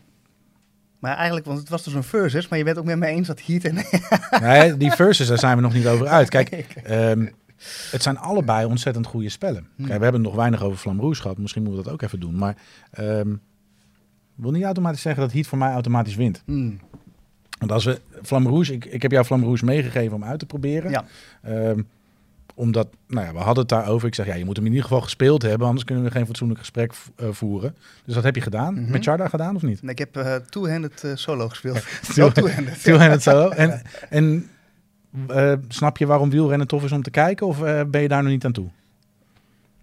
Maar eigenlijk, want het was dus een versus, maar je bent ook met me eens dat Heat en... Nee, die verses, daar zijn we nog niet over uit. Kijk, ehm, het zijn allebei ontzettend goede spellen. Hmm. Kijk, we hebben nog weinig over Flam Rouge gehad. Misschien moeten we dat ook even doen. Maar ehm wil niet automatisch zeggen dat Heat voor mij automatisch wint. Hmm. Want als we Flam Rouge, ik, ik heb jou Flam Rouge meegegeven om uit te proberen. Ja. Ehm, omdat, nou ja, we hadden het daarover. Ik zeg, ja, je moet hem in ieder geval gespeeld hebben, anders kunnen we geen fatsoenlijk gesprek eh, voeren. Dus dat heb je gedaan. Mhm. Met Charda gedaan of niet? Nee, Ik heb eh two-handed eh, solo gespeeld. Two-handed. Two-handed solo. En, en snap je waarom wielrennen tof is om te kijken? Of ben je daar nog niet aan toe?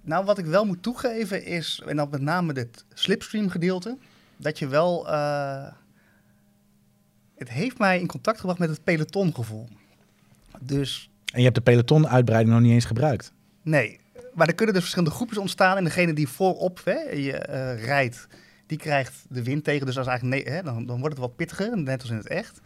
Nou, wat ik wel moet toegeven is, en dan met name dit slipstream gedeelte, dat je wel... het heeft mij in contact gebracht met het pelotongevoel. Dus En je hebt de peloton-uitbreiding nog niet eens gebruikt. nee, maar er kunnen dus verschillende groepjes ontstaan. En degene die voorop hè, je eh, rijdt, die krijgt de wind tegen. Dus is eigenlijk nee, hè, dan, dan wordt het wat pittiger, net als in het echt.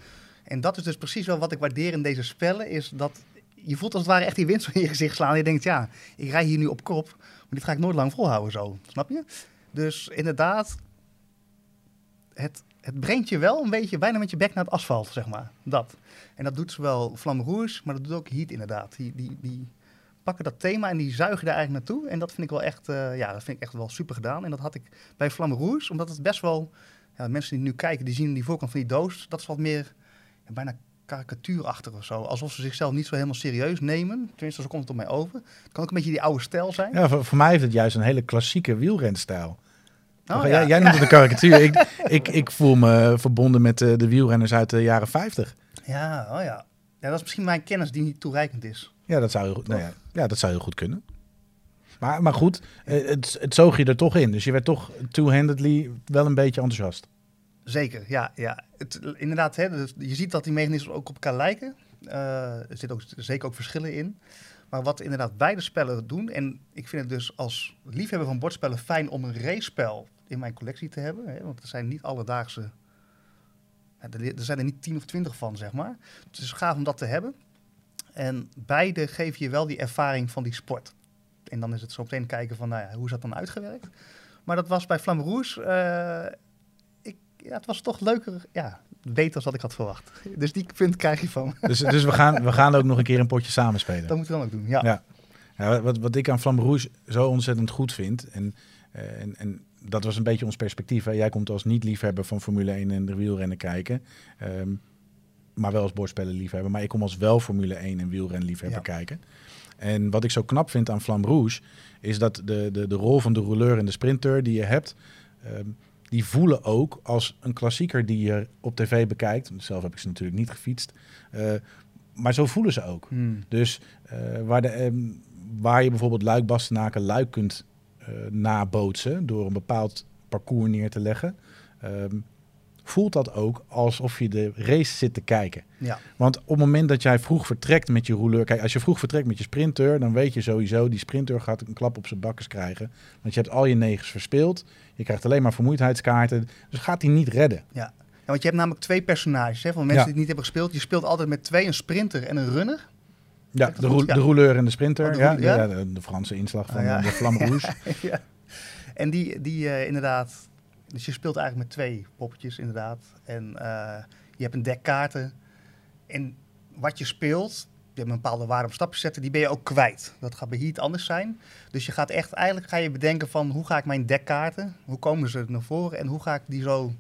En dat is dus precies wel wat ik waardeer in deze spellen, is dat je voelt als het ware echt die wind zo in je gezicht slaan. En je denkt, ja, ik rij hier nu op kop, maar dit ga ik nooit lang volhouden zo. Snap je? Dus inderdaad, het, het brengt je wel een beetje bijna met je bek naar het asfalt, zeg maar. Dat. En dat doet zowel Flamme Rouge, maar dat doet ook Heat inderdaad. Die, die, die pakken dat thema en die zuigen daar eigenlijk naartoe. En dat vind ik wel echt, eh, ja, dat vind ik echt wel super gedaan. En dat had ik bij Flamme Rouge, omdat het best wel, ja, mensen die nu kijken, die zien die voorkant van die doos, dat is wat meer, bijna karikatuurachtig of zo. Alsof ze zichzelf niet zo helemaal serieus nemen. Tenminste, zo komt het op mij over. Het kan ook een beetje die oude stijl zijn. Ja, voor, voor mij heeft het juist een hele klassieke wielrenstijl. Oh, jij, ja. jij noemt het een karikatuur. ik, ik, ik voel me verbonden met eh, de wielrenners uit de jaren 50. Ja, oh ja. Ja, dat is misschien mijn kennis die niet toereikend is. Ja, dat zou heel, goed- nou ja, ja, dat zou heel goed kunnen. Maar, maar goed, eh, het, het zoog je er toch in. Dus je werd toch two-handedly wel een beetje enthousiast. Zeker, ja. ja. Het, inderdaad, hè, dus je ziet dat die mechanismen ook op elkaar lijken. Eh, er zitten ook zeker ook verschillen in. Maar wat inderdaad beide spellen doen... en ik vind het dus als liefhebber van bordspellen fijn om een race-spel in mijn collectie te hebben. Hè, want er zijn niet alledaagse... er, er zijn er niet tien of twintig van, zeg maar. Het is gaaf om dat te hebben. En beide geven je wel die ervaring van die sport. En dan is het zo meteen kijken van, nou ja, hoe is dat dan uitgewerkt? Maar dat was bij Flamme Rouge... eh, ik, ja, het was toch leuker, ja, beter dan wat ik had verwacht. Dus die punt krijg je van. Dus, dus we, gaan, we gaan ook nog een keer een potje samenspelen. Dat moeten we dan ook doen, ja. Ja. Ja, wat, wat ik aan Flamme Rouge zo ontzettend goed vind... En, eh, en, en dat was een beetje ons perspectief. Hè. Jij komt als niet-liefhebber van Formule 1 en de wielrennen kijken. ehm, maar wel als bordspellenliefhebber. Maar ik kom als wel Formule 1 en wielrenliefhebber Ja. kijken. En wat ik zo knap vind aan Flamme Rouge... is dat de, de, de rol van de rouleur en de sprinter die je hebt... ehm, die voelen ook als een klassieker die je op tv bekijkt. Zelf heb ik ze natuurlijk niet gefietst. eh, maar zo voelen ze ook. Hmm. Dus eh, waar, de, ehm, waar je bijvoorbeeld Luik Bastenaken Luik kunt nabootsen door een bepaald parcours neer te leggen, ehm, voelt dat ook alsof je de race zit te kijken. Ja, Want op het moment dat jij vroeg vertrekt met je rouleur, kijk, als je vroeg vertrekt met je sprinter, dan weet je sowieso, die sprinter gaat een klap op zijn bakkes krijgen. Want je hebt al je negens verspeeld, je krijgt alleen maar vermoeidheidskaarten, dus gaat hij niet redden. ja. Ja, want je hebt namelijk twee personages. Hè, van mensen Ja. die het niet hebben gespeeld. Je speelt altijd met twee, een sprinter en een runner. Ja, de, goed? roe- Ja. de rouleur en de sprinter, Oh, de ja, roule- ja? ja, de, de Franse inslag van Ah, de Flamme Rouge. ja. En die, die eh, inderdaad... Dus je speelt eigenlijk met twee poppetjes inderdaad. En eh, je hebt een dek kaarten. En wat je speelt... Je hebt een bepaalde waarde op stapjes zetten, die ben je ook kwijt. Dat gaat bij Heat anders zijn. Dus je gaat echt, eigenlijk ga je bedenken van hoe ga ik mijn dekkaarten, hoe komen ze naar voren en hoe ga ik die zo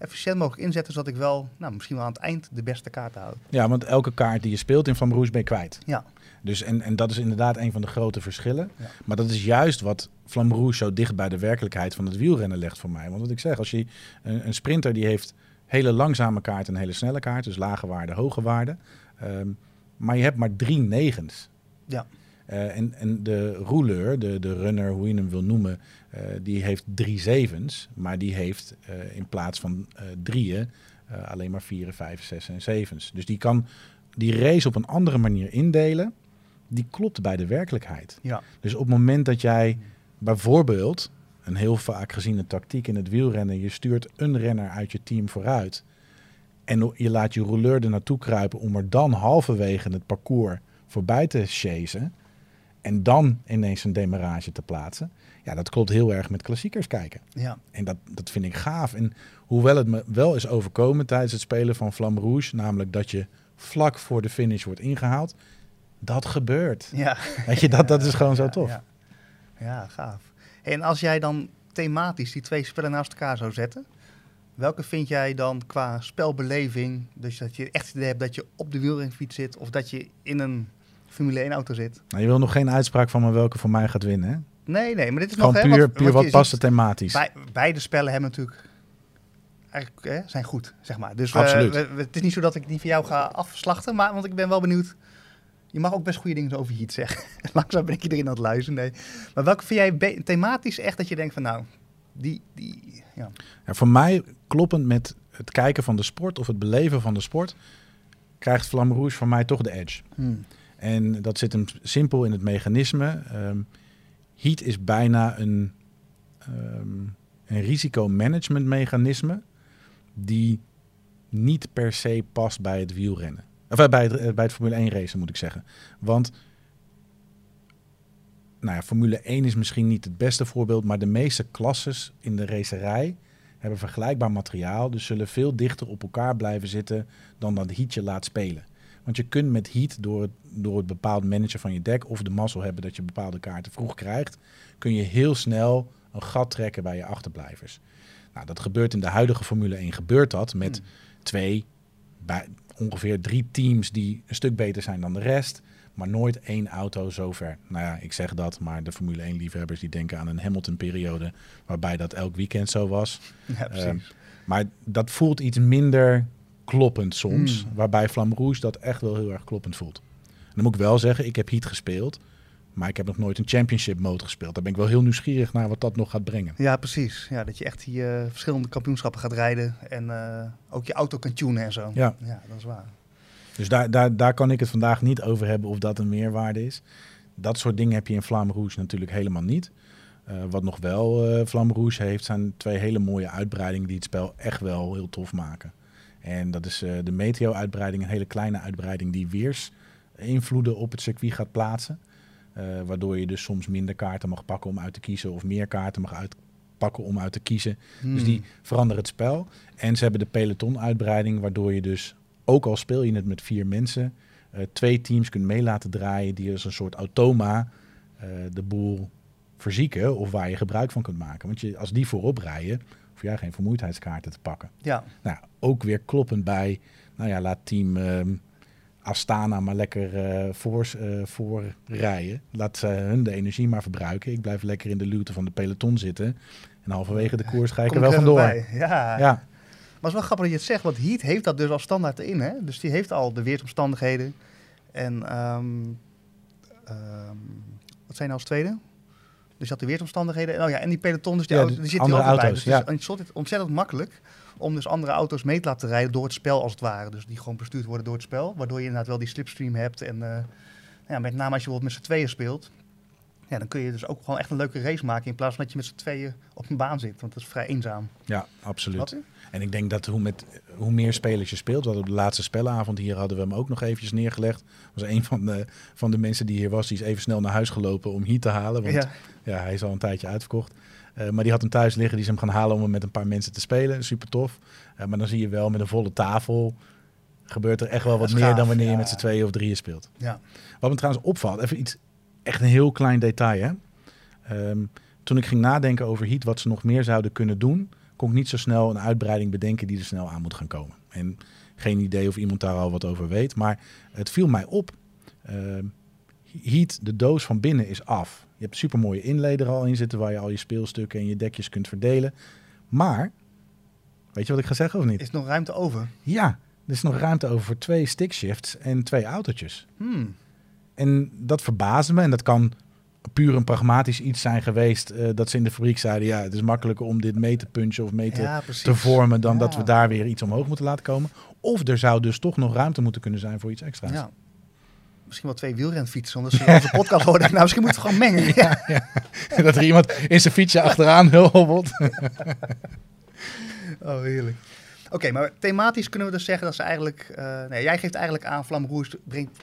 efficiënt mogelijk inzetten, zodat ik wel, nou, misschien wel aan het eind de beste kaart houd. Ja, want elke kaart die je speelt in Flamme Rouge ben je kwijt. Ja. Dus en, en dat is inderdaad een van de grote verschillen. Ja. Maar dat is juist wat Flamme Rouge zo dicht bij de werkelijkheid van het wielrennen legt voor mij. Want wat ik zeg, als je een, een sprinter die heeft hele langzame kaart en hele snelle kaart, dus lage waarde, hoge waarde. Ehm, maar je hebt maar drie negens. Ja. Eh, en, en de rouleur, de, de runner, hoe je hem wil noemen, eh, die heeft drie zevens. Maar die heeft eh, in plaats van drieën alleen maar vieren, vijf, zes en zevens. Dus die kan die race op een andere manier indelen. Die klopt bij de werkelijkheid. Ja. Dus op het moment dat jij bijvoorbeeld, een heel vaak geziene tactiek in het wielrennen, je stuurt een renner uit je team vooruit. En je laat je rouleur er naartoe kruipen om er dan halverwege het parcours voorbij te chasen. En dan ineens een demarrage te plaatsen. Ja, dat klopt heel erg met klassiekers kijken. Ja. En dat, dat vind ik gaaf. En hoewel het me wel is overkomen tijdens het spelen van Flamme Rouge, namelijk dat je vlak voor de finish wordt ingehaald, dat gebeurt. Ja. Weet je, dat, dat is gewoon zo tof. Ja. ja, gaaf. En als jij dan thematisch die twee spellen naast elkaar zou zetten, welke vind jij dan qua spelbeleving, dus dat je echt het idee hebt dat je op de wielrenfiets zit of dat je in een Formule 1 auto zit? Nou, je wil nog geen uitspraak van me welke voor mij gaat winnen. Hè? Nee, nee, maar dit is Gewoon nog... hè, puur, want- puur wat past er thematisch. Bij, beide spellen hebben natuurlijk eigenlijk hè, zijn goed, zeg maar. Dus Absoluut. het is niet zo dat ik die van jou ga afslachten, maar want ik ben wel benieuwd. Je mag ook best goede dingen over Heat zeggen. Langzaam ben ik iedereen aan het luisteren. Nee. Maar welke vind jij thematisch echt dat je denkt van nou, die, die ja. Ja, voor mij, kloppend met het kijken van de sport of het beleven van de sport, krijgt Flamme Rouge voor mij toch de edge. Hmm. En dat zit hem simpel in het mechanisme. Ehm heat is bijna een, ehm een die niet per se past bij het wielrennen. Of eh, bij het, eh, bij het Formule 1 racen moet ik zeggen. Want nou ja, Formule 1 is misschien niet het beste voorbeeld, maar de meeste klasses in de racerij hebben vergelijkbaar materiaal, dus zullen veel dichter op elkaar blijven zitten dan dat heat je laat spelen. Want je kunt met heat, door het, door het bepaald managen van je deck of de mazzel hebben dat je bepaalde kaarten vroeg krijgt, kun je heel snel een gat trekken bij je achterblijvers. Nou, dat gebeurt in de huidige Formule 1, gebeurt dat met Hmm. twee, bij ongeveer drie teams die een stuk beter zijn dan de rest, maar nooit één auto zover. Nou ja, ik zeg dat, maar de Formule 1 liefhebbers die denken aan een Hamilton-periode waarbij dat elk weekend zo was. ja, precies. Ehm, maar dat voelt iets minder kloppend soms. Hmm. Waarbij Flamme Rouge dat echt wel heel erg kloppend voelt. En dan moet ik wel zeggen, ik heb Heat gespeeld. Maar ik heb nog nooit een championship mode gespeeld. Daar ben ik wel heel nieuwsgierig naar wat dat nog gaat brengen. ja, precies. Ja, dat je echt die eh, verschillende kampioenschappen gaat rijden en eh, ook je auto kan tunen en zo. Ja. ja dat is waar. Dus daar, daar, daar kan ik het vandaag niet over hebben of dat een meerwaarde is. Dat soort dingen heb je in Flamme Rouge natuurlijk helemaal niet. Eh, wat nog wel Flamme Rouge heeft, zijn twee hele mooie uitbreidingen die het spel echt wel heel tof maken. En dat is eh, de Meteo-uitbreiding, een hele kleine uitbreiding die weers invloeden op het circuit gaat plaatsen. Eh, waardoor je dus soms minder kaarten mag pakken om uit te kiezen of meer kaarten mag uitpakken om uit te kiezen. Dus Hmm. die veranderen het spel. En ze hebben de peloton-uitbreiding, waardoor je dus, ook al speel je het met vier mensen, eh, twee teams kunt mee laten draaien die als een soort automa de boel verzieken of waar je gebruik van kunt maken. Want je, als die voorop rijden, jij geen vermoeidheidskaarten te pakken. Ja, Nou, ook weer kloppend bij, nou ja, laat team ehm, Astana maar lekker eh voor, eh, voor rijden. Laat ze hun de energie maar verbruiken. Ik blijf lekker in de luwte van de peloton zitten. En halverwege de koers ga ik er wel vandoor. bij. Ja. Ja, Maar het is wel grappig dat je het zegt, want Heat heeft dat dus al standaard erin. Hè? Dus die heeft al de weersomstandigheden. En ehm, ehm, wat zijn nou als tweede? Dus je had de weersomstandigheden. En, oh ja, en die peloton, dus die, Ja, auto, die zit andere hier ook bij. Dus het is ontzettend, ontzettend makkelijk om dus andere auto's mee te laten rijden door het spel als het ware. Dus die gewoon bestuurd worden door het spel. Waardoor je inderdaad wel die slipstream hebt. En eh, ja, met name als je bijvoorbeeld met z'n tweeën speelt. Ja, dan kun je dus ook gewoon echt een leuke race maken. In plaats van dat je met z'n tweeën op een baan zit. Want dat is vrij eenzaam. ja absoluut. En ik denk dat hoe, met, hoe meer spelers je speelt, wat op de laatste spellenavond hier hadden we hem ook nog eventjes neergelegd. Was een van de, van de mensen die hier was, die is even snel naar huis gelopen om hier te halen. Want Ja. ja, hij is al een tijdje uitverkocht. Eh, maar die had hem thuis liggen, die is hem gaan halen om hem met een paar mensen te spelen. Super tof. Eh, maar dan zie je wel met een volle tafel gebeurt er echt wel wat meer dan wanneer je met z'n tweeën of drieën speelt. Ja. Wat me trouwens opvalt, even iets, echt een heel klein detail. Hè? Ehm, toen ik ging nadenken over Heat, wat ze nog meer zouden kunnen doen, kon ik niet zo snel een uitbreiding bedenken die er snel aan moet gaan komen. En geen idee of iemand daar al wat over weet, maar het viel mij op. Uh, Heat, de doos van binnen is af. Je hebt super mooie inleder al in zitten waar je al je speelstukken en je dekjes kunt verdelen. Maar, weet je wat ik ga zeggen of niet? Is nog ruimte over? Ja, er is nog ruimte over voor twee stickshifts en twee autootjes. Hmm. En dat verbaasde me en dat kan puur een pragmatisch iets zijn geweest. Uh, dat ze in de fabriek zeiden, ja, het is makkelijker om dit mee te punchen of mee te, Ja, te precies. vormen dan Ja. dat we daar weer iets omhoog moeten laten komen. Of er zou dus toch nog ruimte moeten kunnen zijn voor iets extra's. Ja. Misschien wel twee wielrenfietsen, ze onze podcast horen. Nou, misschien moeten we gewoon mengen. Ja. dat er iemand in zijn fietsje achteraan hobbelt. Oh, heerlijk. Oké, maar thematisch kunnen we dus zeggen dat ze eigenlijk... eh, nee, jij geeft eigenlijk aan, Vlam Rouge brengt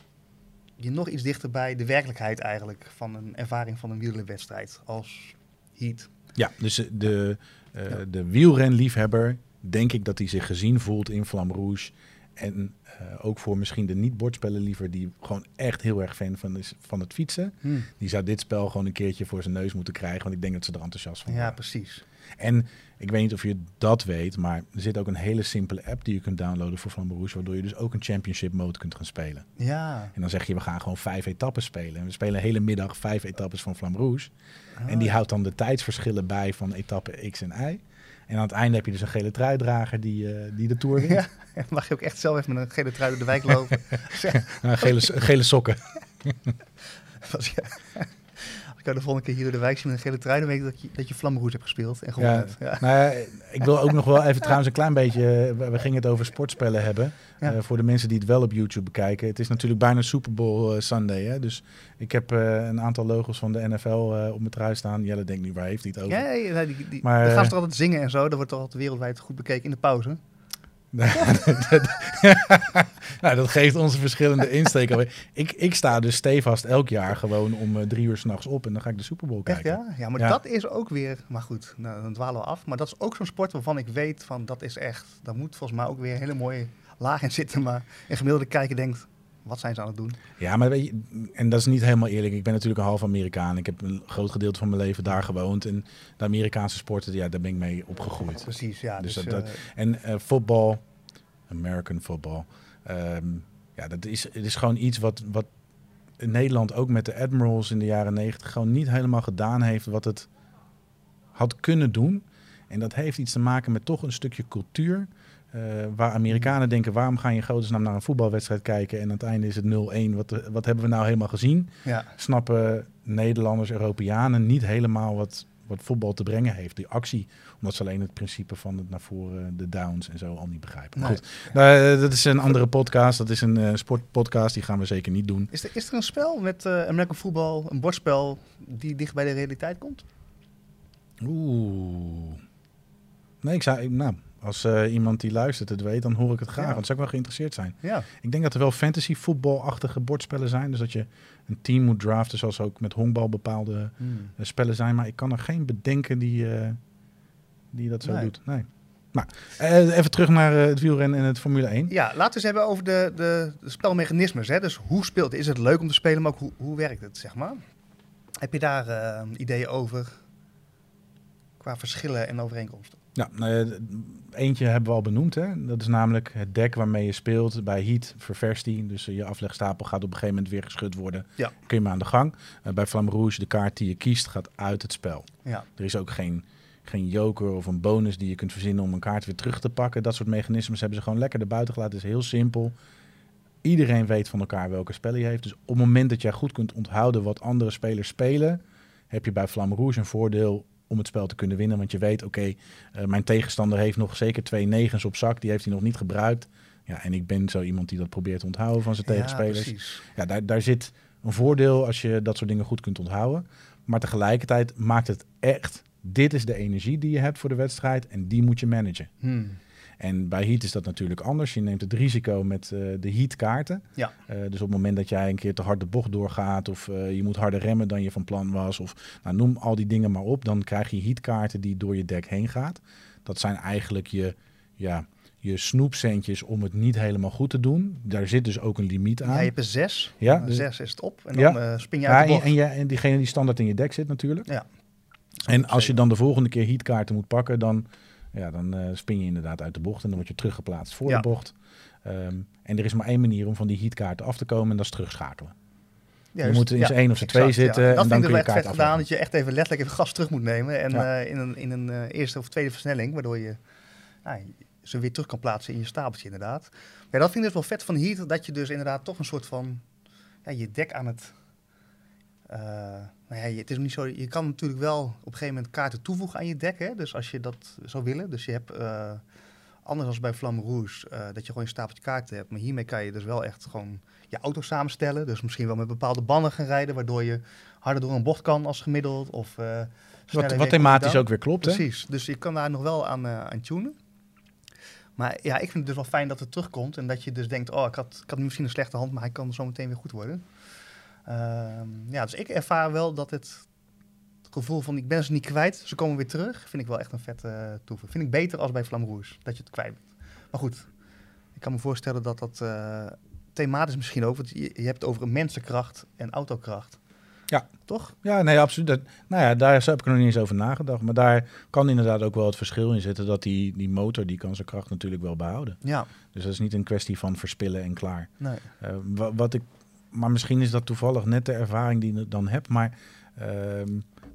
je nog iets dichter bij de werkelijkheid eigenlijk... van een ervaring van een wielerwedstrijd als Heat. Ja, dus de, Ja. de wielrenliefhebber, denk ik dat hij zich gezien voelt in Flam Rouge. En eh, ook voor misschien de niet-bordspellenliever die gewoon echt heel erg fan van is van het fietsen. Die zou dit spel gewoon een keertje voor zijn neus moeten krijgen, want ik denk dat ze er enthousiast van Ja, precies. En ik weet niet of je dat weet, maar er zit ook een hele simpele app die je kunt downloaden voor Flam Rouge, waardoor je dus ook een championship mode kunt gaan spelen. Ja. En dan zeg je, we gaan gewoon vijf etappes spelen. En we spelen een hele middag vijf etappes van Flam Rouge. En Ah. die houdt dan de tijdsverschillen bij van etappe X en Y. En aan het einde heb je dus een gele truidrager die, eh, die de Tour wint. Ja, en mag je ook echt zelf even met een gele trui door de wijk lopen. Gele, gele sokken. als, je, jou de volgende keer hier door de wijk zie met een gele trui, dan weet ik dat je, dat je Vlam Rouge hebt gespeeld en gewonnen Ja. Ja. nou ja, ik wil ook nog wel even trouwens een klein beetje... We, we gingen het over sportspellen hebben. Eh, voor de mensen die het wel op YouTube bekijken. Het is natuurlijk bijna Super Bowl eh, Sunday. Hè? Dus ik heb eh, een aantal logos van de NFL eh, op mijn trui staan. Jelle denkt nu, waar heeft hij het over? Ja, die, die, Maar, dan gaan eh, ze toch altijd zingen en zo. Dat wordt toch altijd wereldwijd goed bekeken in de pauze. nou, dat geeft onze verschillende insteken. alweer. Ik, ik sta dus stevast elk jaar gewoon om eh, drie uur s'nachts op en dan ga ik de Super Bowl Echt kijken. ja? Ja, maar Ja. dat is ook weer... Maar goed, nou, dan dwalen we af. Maar dat is ook zo'n sport waarvan ik weet van dat is echt... Daar moet volgens mij ook weer een hele mooie laag in zitten. Maar een gemiddelde kijker denkt, wat zijn ze aan het doen? Ja, maar weet je, en dat is niet helemaal eerlijk. Ik ben natuurlijk een half Amerikaan. Ik heb een groot gedeelte van mijn leven daar gewoond. En de Amerikaanse sporten, ja, daar ben ik mee opgegroeid. Precies, ja. Dus Dus, dat- eh, En eh, voetbal, American football, ehm, ja, dat is, het is gewoon iets wat, wat in Nederland ook met de Admirals in de jaren negentig gewoon niet helemaal gedaan heeft wat het had kunnen doen. En dat heeft iets te maken met toch een stukje cultuur. Eh, waar Amerikanen denken, waarom ga je in godesnaam naar een voetbalwedstrijd kijken en aan het einde is het 0-1. Wat, eh, wat hebben we nou helemaal gezien? ja. Snappen Nederlanders, Europeanen niet helemaal wat, wat voetbal te brengen heeft. Die actie, omdat ze alleen het principe van het naar voren, de downs en zo al niet begrijpen. Maar Nee. goed, nou, dat is een andere podcast. Dat is een eh, sportpodcast, die gaan we zeker niet doen. Is, er, is er een spel met eh American voetbal, een bordspel, die dicht bij de realiteit komt? Oeh. Nee, ik zou, nou, als eh, iemand die luistert het weet, dan hoor ik het graag. Ja. Want zou ik wel geïnteresseerd zijn. Ja. Ik denk dat er wel fantasy voetbalachtige bordspellen zijn. Dus dat je een team moet draften, zoals ook met honkbal bepaalde eh, spellen zijn. Maar ik kan er geen bedenken die, eh, die dat zo Nee. doet. Nee. Nou, even terug naar het wielrennen en het Formule 1. Ja, laten we eens hebben over de, de, de spelmechanismes. Hè? Dus hoe speelt het? Is het leuk om te spelen, maar ook hoe, hoe werkt het, zeg maar? Heb je daar ideeën over qua verschillen en overeenkomsten? Ja, nou eentje hebben we al benoemd. Hè? Dat is namelijk het dek waarmee je speelt. Bij Heat ververst die. Dus eh, je aflegstapel gaat op een gegeven moment weer geschud worden. Ja. Kun je maar aan de gang. Eh, bij Flamme Rouge, de kaart die je kiest, gaat uit het spel. Ja, Er is ook geen, geen joker of een bonus die je kunt verzinnen om een kaart weer terug te pakken. Dat soort mechanismes hebben ze gewoon lekker erbuiten gelaten. Het is heel simpel. Iedereen weet van elkaar welke spellen je heeft. Dus op het moment dat jij goed kunt onthouden wat andere spelers spelen, heb je bij Flamme Rouge een voordeel om het spel te kunnen winnen. Want je weet, oké, eh, mijn tegenstander heeft nog zeker twee negens op zak. Die heeft hij nog niet gebruikt. Ja, en ik ben zo iemand die dat probeert te onthouden van zijn ja tegenspelers. precies. Ja, daar, daar zit een voordeel als je dat soort dingen goed kunt onthouden. Maar tegelijkertijd maakt het echt, dit is de energie die je hebt voor de wedstrijd en die moet je managen. Hmm. En bij Heat is dat natuurlijk anders. Je neemt het risico met eh, de Heat-kaarten. Ja. Eh, dus op het moment dat jij een keer te hard de bocht doorgaat... of eh, je moet harder remmen dan je van plan was... of nou, noem al die dingen maar op... dan krijg je Heat-kaarten die door je dek heen gaat. Dat zijn eigenlijk je, ja, je snoepcentjes om het niet helemaal goed te doen. Daar zit dus ook een limiet aan. Ja, je hebt er zes. Ja, dus- zes is het op. En Ja. dan eh, spin je Ja, uit de en, bocht. en, jij- en diegene die standaard in je dek zit natuurlijk. Ja. En als je dan de volgende keer heatkaarten moet pakken, dan ja, dan eh, spin je inderdaad uit de bocht en dan word je teruggeplaatst voor Ja. de bocht. Ehm, en er is maar één manier om van die heatkaarten af te komen en dat is terugschakelen. Juist, moet in ja, één of z'n twee zitten Ja. en Dat dan vind ik kun wel je echt vet kaart gedaan, afleggen. dat je echt even letterlijk even gas terug moet nemen. En Ja. eh, in een, in een eh, eerste of tweede versnelling, waardoor je ze weer terug kan plaatsen in je stapeltje inderdaad. Ja, dat vind ik dus wel vet van Heat, dat je dus inderdaad toch een soort van ja, je dek aan het... nou ja, je- het is niet zo, je kan natuurlijk wel op een gegeven moment kaarten toevoegen aan je dek, hè? dus als je dat zou willen. Dus je hebt, eh, anders als bij Flamme Rouge, eh, dat je gewoon een stapeltje kaarten hebt. Maar hiermee kan je dus wel echt gewoon je auto samenstellen. Dus misschien wel met bepaalde banden gaan rijden, waardoor je harder door een bocht kan als gemiddeld. Of, Wat, wat thematisch ook weer klopt, hè? Precies, dus je kan daar nog wel aan, aan tunen. Maar ja, ik vind het dus wel fijn dat het terugkomt. En dat je dus denkt, oh, ik had, ik had nu misschien een slechte hand, maar hij kan zo meteen weer goed worden. Ehm, ja, dus ik ervaar wel dat het gevoel van, ik ben ze niet kwijt, ze komen weer terug, vind ik wel echt een vette uh, toevoeging. Vind ik beter als bij Flamme Rouge, dat je het kwijt bent. Maar goed, ik kan me voorstellen dat dat eh, thematisch misschien ook, want je, je hebt het over een mensenkracht en autokracht. Ja. Toch? Ja, nee, absoluut. Dat, nou ja, daar heb ik nog niet eens over nagedacht. Maar daar kan inderdaad ook wel het verschil in zitten dat die, die motor, die kan zijn kracht natuurlijk wel behouden. Ja. Dus dat is niet een kwestie van verspillen en klaar. Nee. Uh, wat, wat ik, maar misschien is dat toevallig net de ervaring die ik dan heb. Maar uh,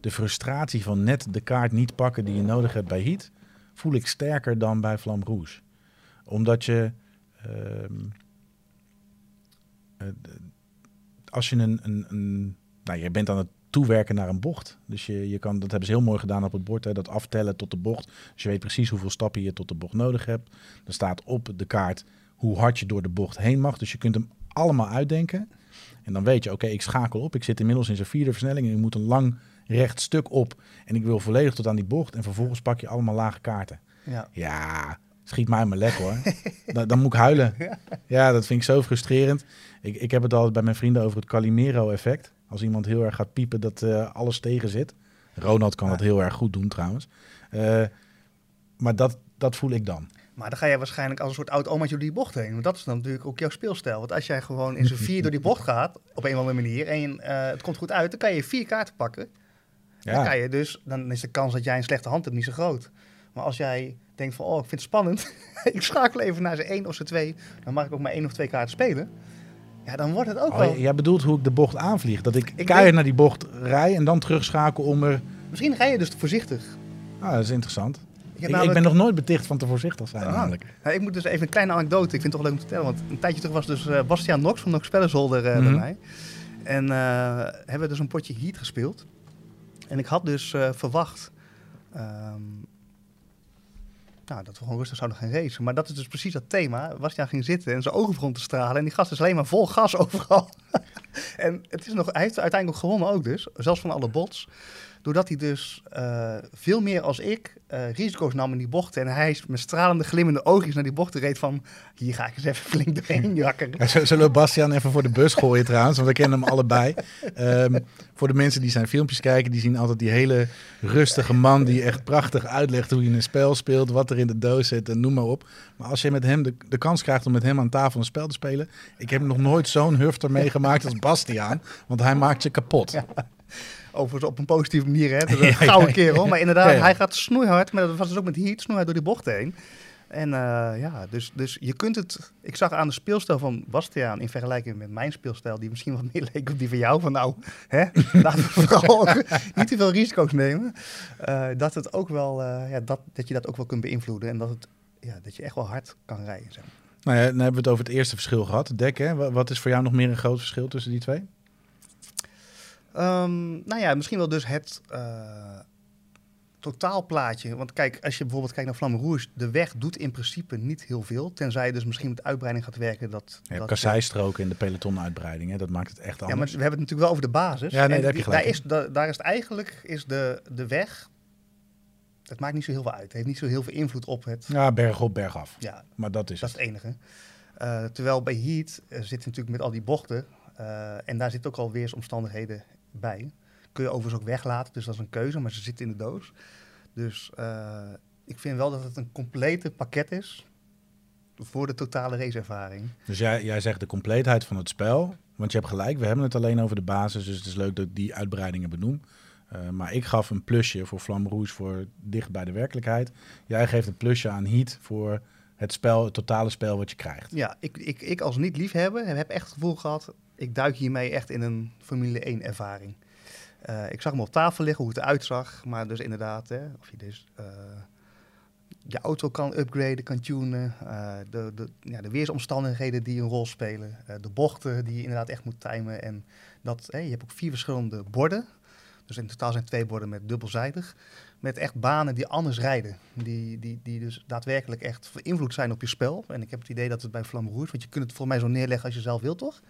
de frustratie van net de kaart niet pakken die je nodig hebt bij Heat, voel ik sterker dan bij Flamme Rouge. Omdat je, uh, als je een, een, een nou, je bent aan het toewerken naar een bocht. Dus je, je kan, dat hebben ze heel mooi gedaan op het bord, hè, dat aftellen tot de bocht. Dus je weet precies hoeveel stappen je tot de bocht nodig hebt. Er staat op de kaart hoe hard je door de bocht heen mag. Dus je kunt hem allemaal uitdenken. En dan weet je, oké, okay, ik schakel op. Ik zit inmiddels in zijn vierde versnelling en ik moet een lang recht stuk op. En ik wil volledig tot aan die bocht. En vervolgens pak je allemaal lage kaarten. Ja, ja schiet mij maar lek hoor. dan, dan moet ik huilen. Ja, dat vind ik zo frustrerend. Ik, ik heb het altijd bij mijn vrienden over het Calimero-effect. Als iemand heel erg gaat piepen dat uh, alles tegen zit. Ronald kan dat heel erg goed doen trouwens. Uh, maar dat, dat voel ik dan. Maar dan ga je waarschijnlijk als een soort oud omaatje door die bocht heen. Want dat is dan natuurlijk ook jouw speelstijl. Want als jij gewoon in z'n vier door die bocht gaat, op een of andere manier, en uh, het komt goed uit, dan kan je vier kaarten pakken. Ja. Dan, kan je dus, dan is de kans dat jij een slechte hand hebt niet zo groot. Maar als jij denkt van, oh, ik vind het spannend. ik schakel even naar z'n één of z'n twee. Dan mag ik ook maar één of twee kaarten spelen. Ja, dan wordt het ook oh, wel... Jij bedoelt hoe ik de bocht aanvlieg. Dat ik, ik keihard naar die bocht rij en dan terugschakel om er... Misschien ga je dus voorzichtig. Ah, dat is interessant. Ik, namelijk... ik, ben nog nooit beticht van te voorzichtig zijn ah. Nou, ik moet dus even een kleine anekdote. Ik vind het toch leuk om te vertellen. Want een tijdje terug was dus uh, Bastiaan Nox van Nox Spellensolder uh, mm -hmm. bij mij. En uh, hebben we dus een potje Heat gespeeld. En ik had dus verwacht... Um, nou, dat we gewoon rustig zouden gaan racen. Maar dat is dus precies dat thema. Bastiaan ging zitten en zijn ogen begon te stralen. En die gast is alleen maar vol gas overal. en het is nog, hij heeft uiteindelijk gewonnen ook dus. Zelfs van alle bots. Doordat hij dus uh, veel meer als ik uh, risico's nam in die bochten. En hij is met stralende, glimmende oogjes naar die bochten reed van... Hier ga ik eens even flink doorheen jakken. Ja, zullen we Bastiaan even voor de bus gooien trouwens? Want we kennen hem allebei. Um, voor de mensen die zijn filmpjes kijken, die zien altijd die hele rustige man... die echt prachtig uitlegt hoe je een spel speelt, wat er in de doos zit en noem maar op. Maar als je met hem de, de kans krijgt om met hem aan tafel een spel te spelen... Ik heb nog nooit zo'n hufter meegemaakt als Bastiaan. Want hij maakt je kapot. Ja. Overigens op een positieve manier, hè. Dat een gouden kerel. Maar inderdaad, hij gaat snoeihard. Maar dat was dus ook met heat, snoeihard door die bocht heen. En uh, ja, dus, dus je kunt het... Ik zag aan de speelstijl van Bastiaan in vergelijking met mijn speelstijl... die misschien wat meer leek op die van jou. Van nou, hè, laten we vooral niet te veel risico's nemen. Uh, dat, het ook wel, uh, ja, dat, dat je dat ook wel kunt beïnvloeden. En dat, het, ja, dat je echt wel hard kan rijden. Zeg. Nou ja, dan hebben we het over het eerste verschil gehad. Dek, hè? Wat is voor jou nog meer een groot verschil tussen die twee? Um, nou ja, misschien wel dus het uh, totaalplaatje. Want kijk, als je bijvoorbeeld kijkt naar Rouge, de weg doet in principe niet heel veel. Tenzij je dus misschien met uitbreiding gaat werken. Dat, je dat kasseistroken in de pelotonuitbreiding, hè? dat maakt het echt anders. Ja, maar we hebben het natuurlijk wel over de basis. Ja, nee, daar heb je gelijk. Daar is, da, daar is het eigenlijk is de, de weg, het maakt niet zo heel veel uit. Het heeft niet zo heel veel invloed op het... Ja, berg op, berg af. Ja, maar dat is dat het. is het enige. Uh, terwijl bij Heat uh, zit natuurlijk met al die bochten... Uh, en daar zit ook al weersomstandigheden bij. Kun je overigens ook weglaten, dus dat is een keuze, maar ze zitten in de doos. Dus uh, ik vind wel dat het een complete pakket is voor de totale raceervaring. Dus jij, jij zegt de compleetheid van het spel, want je hebt gelijk, we hebben het alleen over de basis, dus het is leuk dat ik die uitbreidingen benoem. Eh, maar ik gaf een plusje voor Rouge voor dicht bij de werkelijkheid. Jij geeft een plusje aan Heat voor het spel, het totale spel wat je krijgt. Ja, ik, ik, ik als niet-liefhebber heb echt het gevoel gehad... ik duik hiermee echt in een Formule 1 ervaring. Eh, ik zag hem op tafel liggen, hoe het eruit zag. Maar dus inderdaad, hè, of je dus eh, je auto kan upgraden, kan tunen. eh, de, de, ja, de weersomstandigheden die een rol spelen. de bochten die je inderdaad echt moet timen. En dat, je hebt ook vier verschillende borden. Dus in totaal zijn twee borden met dubbelzijdig. Met echt banen die anders rijden. Die, die, die dus daadwerkelijk echt invloed zijn op je spel. En ik heb het idee dat het bij Flamme Rouge... want je kunt het volgens mij zo neerleggen als je zelf wilt, toch?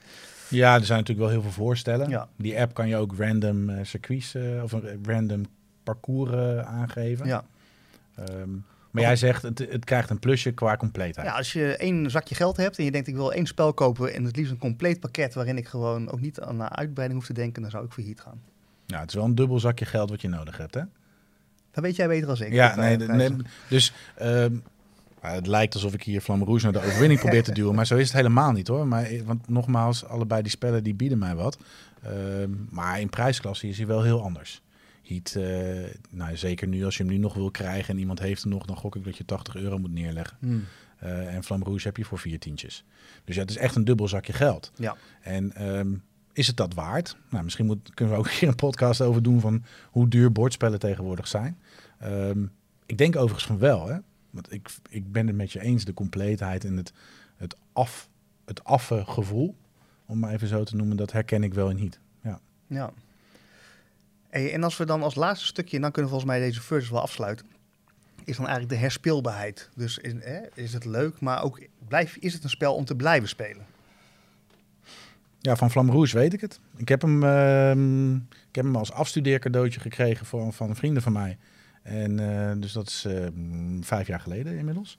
Ja, er zijn natuurlijk wel heel veel voorstellen. Ja. Die app kan je ook random eh, circuits eh, of een random parcours eh, aangeven. Ja. Ehm, maar jij zegt, het, het krijgt een plusje qua compleetheid. Ja, als je één zakje geld hebt en je denkt ik wil één spel kopen en het liefst een compleet pakket waarin ik gewoon ook niet aan uitbreiding hoef te denken, dan zou ik voor Heat gaan. Ja, het is wel een dubbel zakje geld wat je nodig hebt, hè? Dat weet jij beter dan ik. Ja, nee, nee, dus ehm, het lijkt alsof ik hier Flamme Rouge naar de overwinning probeer te duwen, maar zo is het helemaal niet hoor. Maar, eh, want nogmaals, allebei die spellen die bieden mij wat. Ehm, maar in prijsklasse is hij wel heel anders. Heat, eh, nou, zeker nu als je hem nu nog wil krijgen en iemand heeft hem nog, dan gok ik dat je 80 euro moet neerleggen. Hmm. Eh, en Flamme Rouge heb je voor vier tientjes. Dus ja, het is echt een dubbel zakje geld. Ja. En ehm, is het dat waard? Nou, misschien moet, kunnen we ook hier een podcast over doen van hoe duur bordspellen tegenwoordig zijn. Ehm, ik denk overigens van wel, hè? Want ik, ik ben het met je eens, de compleetheid en het, het, af, het affe gevoel, om maar even zo te noemen, dat herken ik wel in Heat. Ja. Ja. Hey, en als we dan als laatste stukje, en dan kunnen we volgens mij deze versus wel afsluiten, is dan eigenlijk de herspeelbaarheid. Dus is, is het leuk, maar ook blijf, is het een spel om te blijven spelen? Ja, van Rouge weet ik het. Ik heb hem, ehm, ik heb hem als afstudeercadeautje gekregen van, van vrienden van mij. En eh, dus dat is ehm, vijf jaar geleden inmiddels.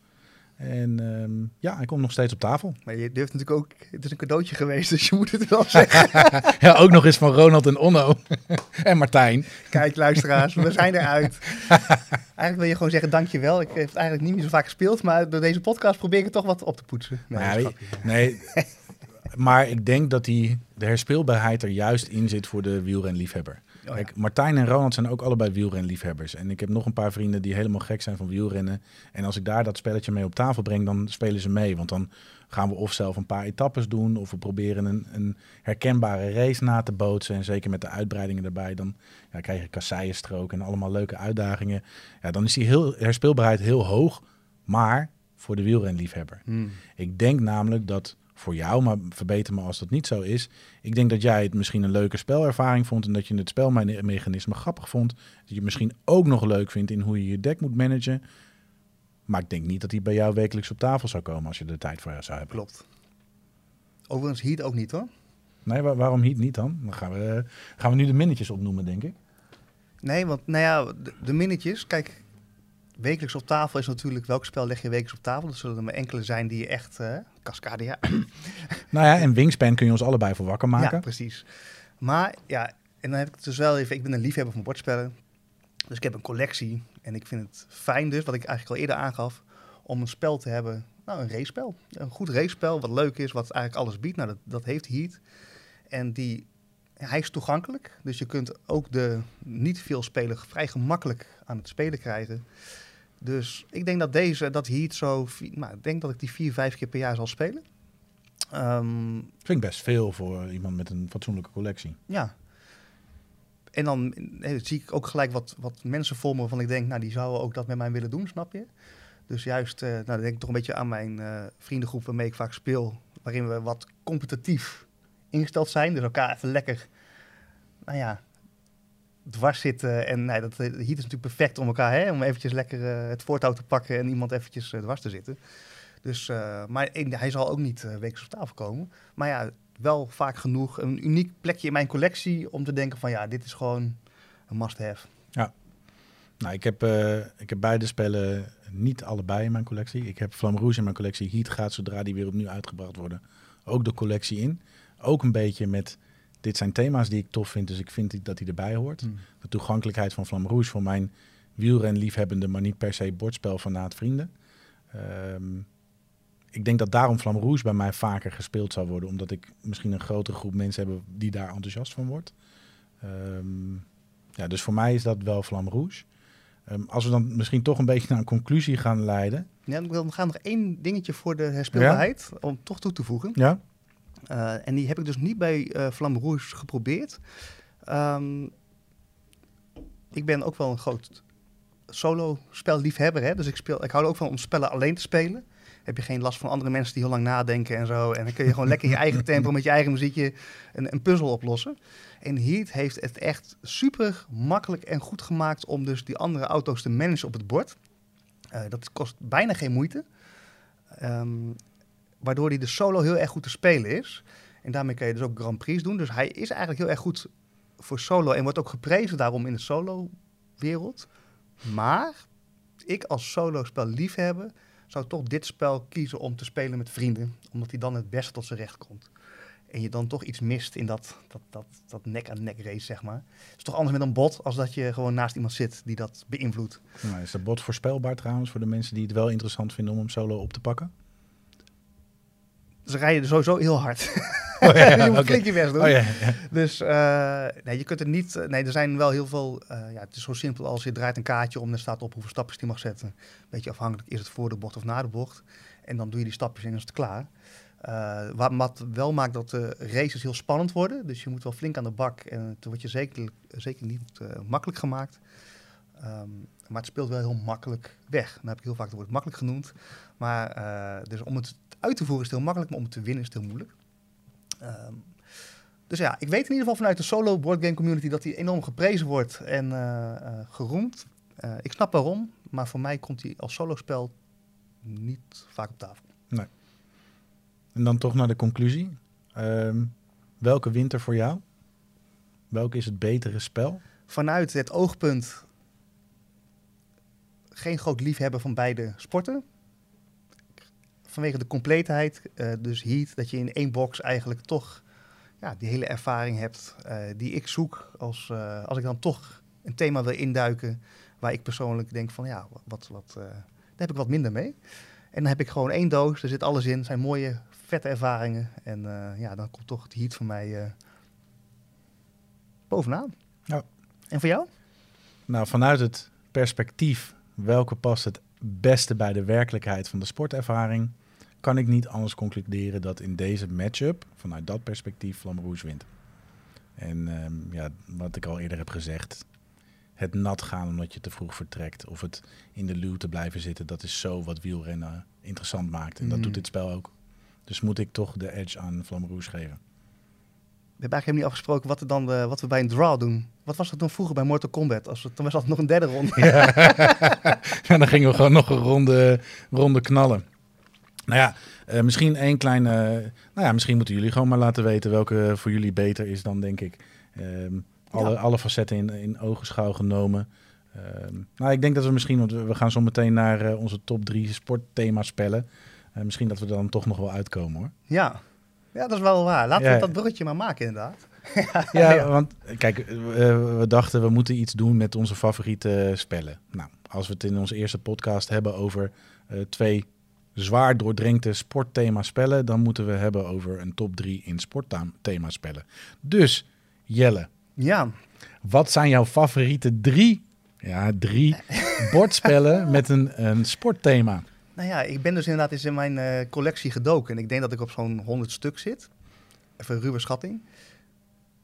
En ehm, ja, hij komt nog steeds op tafel. Maar je durft natuurlijk ook, het is een cadeautje geweest, dus je moet het wel zeggen. ja, ook nog eens van Ronald en Onno. en Martijn. Kijk, luisteraars, we zijn eruit. Eigenlijk wil je gewoon zeggen dankjewel. Ik heb het eigenlijk niet meer zo vaak gespeeld, maar door deze podcast probeer ik het toch wat op te poetsen. Nee, Nou grapje. Nee, maar ik denk dat die, de herspeelbaarheid er juist in zit voor de wielrenliefhebber. Oh. Kijk, Martijn en Ronald zijn ook allebei wielrenliefhebbers. En ik heb nog een paar vrienden die helemaal gek zijn van wielrennen. En als ik daar dat spelletje mee op tafel breng, dan spelen ze mee. Want dan gaan we of zelf een paar etappes doen, of we proberen een, een herkenbare race na te bootsen. En zeker met de uitbreidingen erbij, dan ja, krijg je kasseienstrook en allemaal leuke uitdagingen. Ja, dan is die heel, herspeelbaarheid heel hoog, maar voor de wielrenliefhebber. Hmm. Ik denk namelijk dat voor jou, maar verbeter me als dat niet zo is. Ik denk dat jij het misschien een leuke spelervaring vond en dat je het spelmechanisme grappig vond. Dat je het misschien ook nog leuk vindt in hoe je je deck moet managen. Maar ik denk niet dat die bij jou wekelijks op tafel zou komen als je er tijd voor zou hebben. Klopt. Overigens Heat ook niet hoor. Nee, wa- waarom niet, niet dan? Dan gaan we, gaan we nu de minnetjes opnoemen, denk ik. Nee, want nou ja, de, de minnetjes, kijk, wekelijks op tafel is natuurlijk welk spel leg je wekelijks op tafel. Dat zullen er maar enkele zijn die je echt, eh Cascadia, Nou ja, en Wingspan kun je ons allebei voor wakker ja, maken. precies. Maar ja, en dan heb ik het dus wel even, ik ben een liefhebber van bordspellen. Dus ik heb een collectie en ik vind het fijn dus, wat ik eigenlijk al eerder aangaf, om een spel te hebben, nou een racespel. Een goed racespel, wat leuk is, wat eigenlijk alles biedt. Nou, dat, dat heeft Heat. En die, hij is toegankelijk, dus je kunt ook de niet veel speler vrij gemakkelijk aan het spelen krijgen. Dus ik denk dat deze, dat Heat zo, nou, ik denk dat ik die vier, vijf keer per jaar zal spelen. Ehm, Vind ik best veel voor iemand met een fatsoenlijke collectie. ja. En dan eh, zie ik ook gelijk wat, wat mensen voor me waarvan ik denk, nou, die zouden ook dat met mij willen doen, snap je? Dus juist, eh, nou, dan denk ik toch een beetje aan mijn eh, vriendengroep waarmee ik vaak speel, waarin we wat competitief ingesteld zijn. Dus elkaar even lekker, nou ja, dwars zitten. En nou, dat eh, Heat is natuurlijk perfect om elkaar, hè, om eventjes lekker eh, het voortouw te pakken en iemand eventjes eh, dwars te zitten. Dus, maar één, hij zal ook niet eh wekelijks op tafel komen. Maar ja, wel vaak genoeg een uniek plekje in mijn collectie om te denken van ja, dit is gewoon een must-have. Nou, ik heb, ik heb beide spellen niet allebei in mijn collectie. Ik heb Flamme Rouge in mijn collectie. Heat gaat zodra die weer opnieuw uitgebracht worden ook de collectie in. Ook een beetje met, dit zijn thema's die ik tof vind, dus ik vind dat die erbij hoort. De toegankelijkheid van Flamme Rouge voor mijn wielrenliefhebbende, maar niet per se bordspel van naad vrienden. Ehm, ik denk dat daarom Flamme Rouge bij mij vaker gespeeld zou worden, omdat ik misschien een grotere groep mensen heb die daar enthousiast van wordt. Ehm, Ja, dus voor mij is dat wel Vlam Rouge. Ehm, als we dan misschien toch een beetje naar een conclusie gaan leiden. Ja, wil gaan nog één dingetje voor de herspeelbaarheid, om toch toe te voegen. Ja? Uh, en die heb ik dus niet bij uh, Flamme Rouge geprobeerd. Um, ik ben ook wel een groot solo-spelliefhebber. Hè? Dus ik, speel, ik hou ook van om spellen alleen te spelen. Heb je geen last van andere mensen die heel lang nadenken en zo. En dan kun je gewoon lekker in je eigen tempo met je eigen muziekje een, een puzzel oplossen. En Heat heeft het echt super makkelijk en goed gemaakt om dus die andere auto's te managen op het bord. Uh, dat kost bijna geen moeite. Um, waardoor hij de solo heel erg goed te spelen is. En daarmee kan je dus ook Grand Prix doen. Dus hij is eigenlijk heel erg goed voor solo en wordt ook geprezen daarom in de solo-wereld. Maar ik als solo-spel liefhebber zou toch dit spel kiezen om te spelen met vrienden. Omdat hij dan het beste tot zijn recht komt. En je dan toch iets mist in dat, dat, dat, dat nek-aan-nek race, zeg maar. Het is toch anders met een bot als dat je gewoon naast iemand zit die dat beïnvloedt. Nou, is de bot voorspelbaar trouwens voor de mensen die het wel interessant vinden om hem solo op te pakken? Ze rijden sowieso heel hard. Oh, ja, je moet okay. flink je best doen. Oh, ja, dus uh, nee, je kunt er niet... Nee, er zijn wel heel veel... Uh, ja, het is zo simpel als je draait een kaartje om... en er staat op hoeveel stapjes die mag zetten. Beetje afhankelijk, is het voor de bocht of na de bocht. En dan doe je die stapjes en dan is het klaar. Uh, wat wel maakt dat de races heel spannend worden. Dus je moet wel flink aan de bak. En het wordt je zeker, zeker niet makkelijk gemaakt. Um, maar het speelt wel heel makkelijk weg. Dan heb ik heel vaak het woord makkelijk genoemd. Maar dus om het uit te voeren is het heel makkelijk, maar om het te winnen is het heel moeilijk. Um, dus ja, ik weet in ieder geval vanuit de solo boardgame community dat hij enorm geprezen wordt en uh, uh, geroemd. Uh, ik snap waarom, maar voor mij komt hij als solospel niet vaak op tafel. Nee. En dan toch naar de conclusie. Um, welke wint er voor jou? Welke is het betere spel? Vanuit het oogpunt geen groot liefhebber van beide sporten vanwege de compleetheid, uh, dus Heat, dat je in één box eigenlijk toch ja, die hele ervaring hebt uh, die ik zoek als, uh, als ik dan toch een thema wil induiken waar ik persoonlijk denk van ja, wat, wat, daar heb ik wat minder mee. En dan heb ik gewoon één doos, er zit alles in, zijn mooie, vette ervaringen. En ja, dan komt toch het Heat voor mij bovenaan. Ja. En voor jou? Nou, vanuit het perspectief welke past het beste bij de werkelijkheid van de sportervaring, kan ik niet anders concluderen dat in deze matchup, vanuit dat perspectief, Flamberouge wint. En um, ja, wat ik al eerder heb gezegd, het nat gaan omdat je te vroeg vertrekt of het in de luw te blijven zitten, dat is zo wat wielrennen interessant maakt. En dat doet mm. dit spel ook. Dus moet ik toch de edge aan Flamberouge geven. We hebben eigenlijk niet afgesproken wat, we dan de, wat we bij een draw doen. Wat was dat dan vroeger bij Mortal Kombat? Als we, toen was dat nog een derde ronde. Ja. ja, dan gingen we gewoon nog een ronde, ronde knallen. Nou ja, uh, misschien één kleine. nou ja, misschien moeten jullie gewoon maar laten weten welke voor jullie beter is dan, denk ik. Um, alle, ja. alle facetten in, in ogenschouw genomen. Um, nou, ik denk dat we misschien, want we gaan zo meteen naar uh, onze top drie sportthema spellen. Uh, misschien dat we dan toch nog wel uitkomen hoor. Ja, ja dat is wel waar. Laten ja. we dat bruggetje maar maken inderdaad. ja, ja, want kijk, we dachten we moeten iets doen met onze favoriete spellen. Nou, als we het in onze eerste podcast hebben over twee zwaar doordrenkte sportthema spellen, dan moeten we hebben over een top 3 in sportthema spellen. Dus Jelle, ja. wat zijn jouw favoriete drie, ja, drie bordspellen met een, een sportthema? Nou ja, ik ben dus inderdaad eens in mijn uh, collectie gedoken. En ik denk dat ik op zo'n 100 stuk zit. Even een ruwe schatting.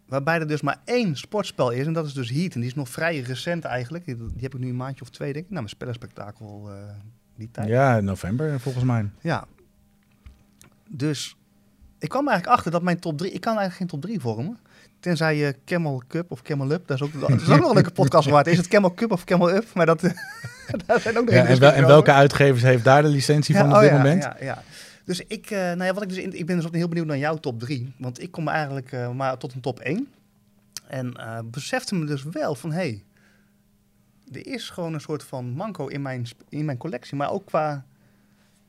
Waarbij er dus maar één sportspel is. En dat is dus Heat. En die is nog vrij recent eigenlijk. Die, die heb ik nu een maandje of twee, denk ik. Nou, mijn spellenspectakel uh, die tijd. Ja, november volgens mij. Ja. Dus ik kwam eigenlijk achter dat mijn top 3... Ik kan eigenlijk geen top 3 vormen. Tenzij je Camel Cup of Camel Up. Dat is ook, dat is ook nog een leuke podcast waard. Is het Camel Cup of Camel Up? Maar dat, dat zijn ook nog ja, en, wel, en, welke uitgevers heeft daar de licentie van op dit oh, ja, moment? Ja, ja. Dus ik, uh, nou ja, wat ik, dus in, ik ben dus ook heel benieuwd naar jouw top 3. Want ik kom eigenlijk uh, maar tot een top 1. En uh, besefte me dus wel van... Hey, er is gewoon een soort van manco in mijn, in mijn collectie. Maar ook qua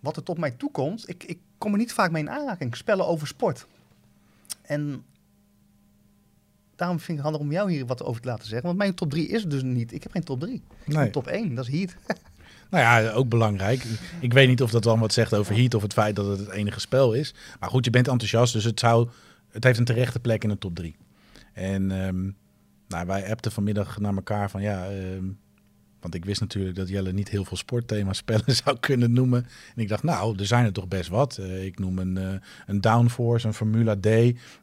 wat er tot mij toekomt. Ik, ik kom er niet vaak mee in aanraking. Spellen over sport. En daarom vind ik het handig om jou hier wat over te laten zeggen. Want mijn top 3 is dus niet. Ik heb geen top 3. Nee. top 1, dat is Heat. Nou ja, ook belangrijk. Ik weet niet of dat dan wat zegt over Heat of het feit dat het het enige spel is. Maar goed, je bent enthousiast, dus het, zou, het heeft een terechte plek in de top 3. En um, nou, wij appten vanmiddag naar elkaar van ja, ehm, want ik wist natuurlijk dat Jelle niet heel veel sportthema spellen zou kunnen noemen. En ik dacht, nou, er zijn er toch best wat. Eh, ik noem een, uh, een Downforce, een Formula D.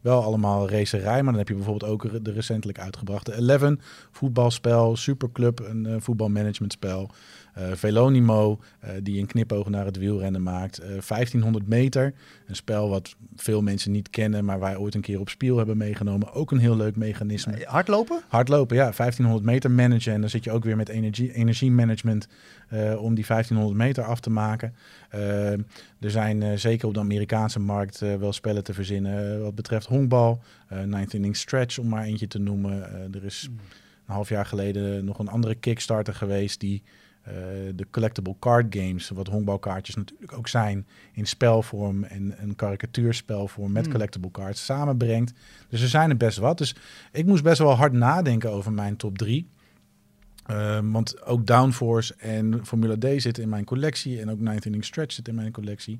Wel allemaal racerij, maar dan heb je bijvoorbeeld ook de recentelijk uitgebrachte Eleven. Voetbalspel, Superclub, een uh, voetbalmanagementspel. Uh, Velonimo, uh, die een knipoog naar het wielrennen maakt. Uh, 1500 meter, een spel wat veel mensen niet kennen, maar wij ooit een keer op spiel hebben meegenomen. Ook een heel leuk mechanisme. Hardlopen? Hardlopen, ja. 1500 meter managen. En dan zit je ook weer met energie, energiemanagement om die 1500 meter af te maken. er zijn zeker op de Amerikaanse markt wel spellen te verzinnen wat betreft honkbal. ninth inning stretch, om maar eentje te noemen. er is een half jaar geleden nog een andere Kickstarter geweest die uh, de collectible card games, wat honkbalkaartjes natuurlijk ook zijn, in spelvorm en een karikatuurspelvorm met Hmm. collectible cards samenbrengt. Dus er zijn er best wat. Dus ik moest best wel hard nadenken over mijn top 3. want ook Downforce en Formula D zitten in mijn collectie. En ook Ninth Inning Stretch zit in mijn collectie.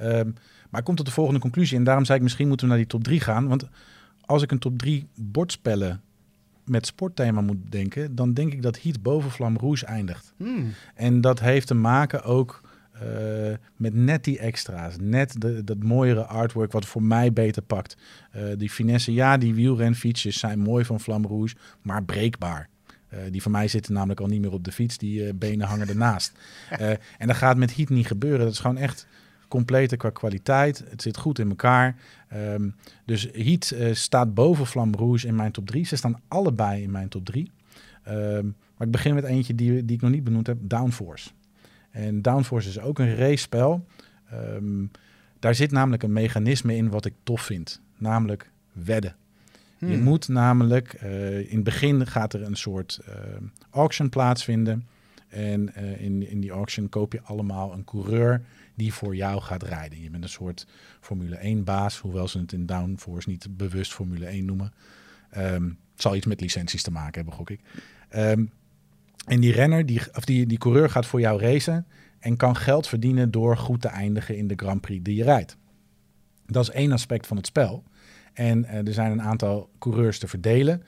Um, maar ik kom tot de volgende conclusie. En daarom zei ik, misschien moeten we naar die top 3 gaan. Want als ik een top 3 bordspellen met sportthema moet denken, dan denk ik dat Heat boven Vlam Rouge eindigt. Hmm. En dat heeft te maken ook uh, met net die extra's, net de, dat mooiere artwork wat voor mij beter pakt. Uh, die finesse, ja, die wielrenfietsjes zijn mooi van Vlam Rouge, maar breekbaar. Uh, die van mij zitten namelijk al niet meer op de fiets, die benen hangen ernaast. en dat gaat met Heat niet gebeuren. Dat is gewoon echt completer qua kwaliteit. Het zit goed in elkaar. Um, dus Heat uh, staat boven Vlam Rouge in mijn top 3. Ze staan allebei in mijn top 3. Um, maar ik begin met eentje die, die ik nog niet benoemd heb, Downforce. En Downforce is ook een race-spel. Um, daar zit namelijk een mechanisme in wat ik tof vind. Namelijk wedden. Hmm. Je moet namelijk, uh, in het begin gaat er een soort uh, auction plaatsvinden. En in, in die auction koop je allemaal een coureur die voor jou gaat rijden. Je bent een soort Formule 1 baas, hoewel ze het in Downforce niet bewust Formule 1 noemen. Um, het zal iets met licenties te maken hebben, gok ik. Um, en die renner, die, of die, die coureur gaat voor jou racen en kan geld verdienen door goed te eindigen in de Grand Prix die je rijdt. Dat is één aspect van het spel. En uh, er zijn een aantal coureurs te verdelen.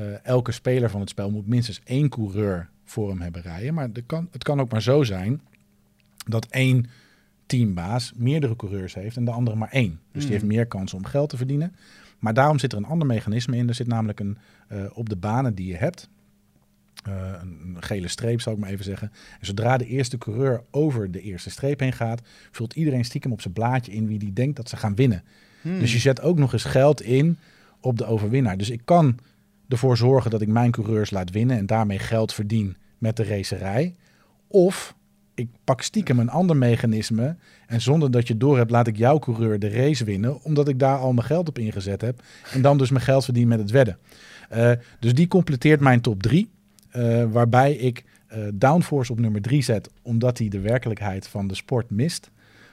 Uh, elke speler van het spel moet minstens één coureur voor hem hebben rijden. Maar kan, het kan ook maar zo zijn dat één teambaas meerdere coureurs heeft en de andere maar één. Dus die heeft meer kans om geld te verdienen. Maar daarom zit er een ander mechanisme in. Er zit namelijk een uh, op de banen die je hebt. Uh, een, een gele streep, zou ik maar even zeggen. En zodra de eerste coureur over de eerste streep heen gaat, vult iedereen stiekem op zijn blaadje in wie die denkt dat ze gaan winnen. Hmm. Dus je zet ook nog eens geld in op de overwinnaar. Dus ik kan ervoor zorgen dat ik mijn coureurs laat winnen en daarmee geld verdien met de racerij. Of ik pak stiekem een ander mechanisme en zonder dat je door hebt laat ik jouw coureur de race winnen, omdat ik daar al mijn geld op ingezet heb en dan dus mijn geld verdien met het wedden. Uh, dus die completeert mijn top 3, uh, waarbij ik uh, Downforce op nummer 3 zet, omdat hij de werkelijkheid van de sport mist.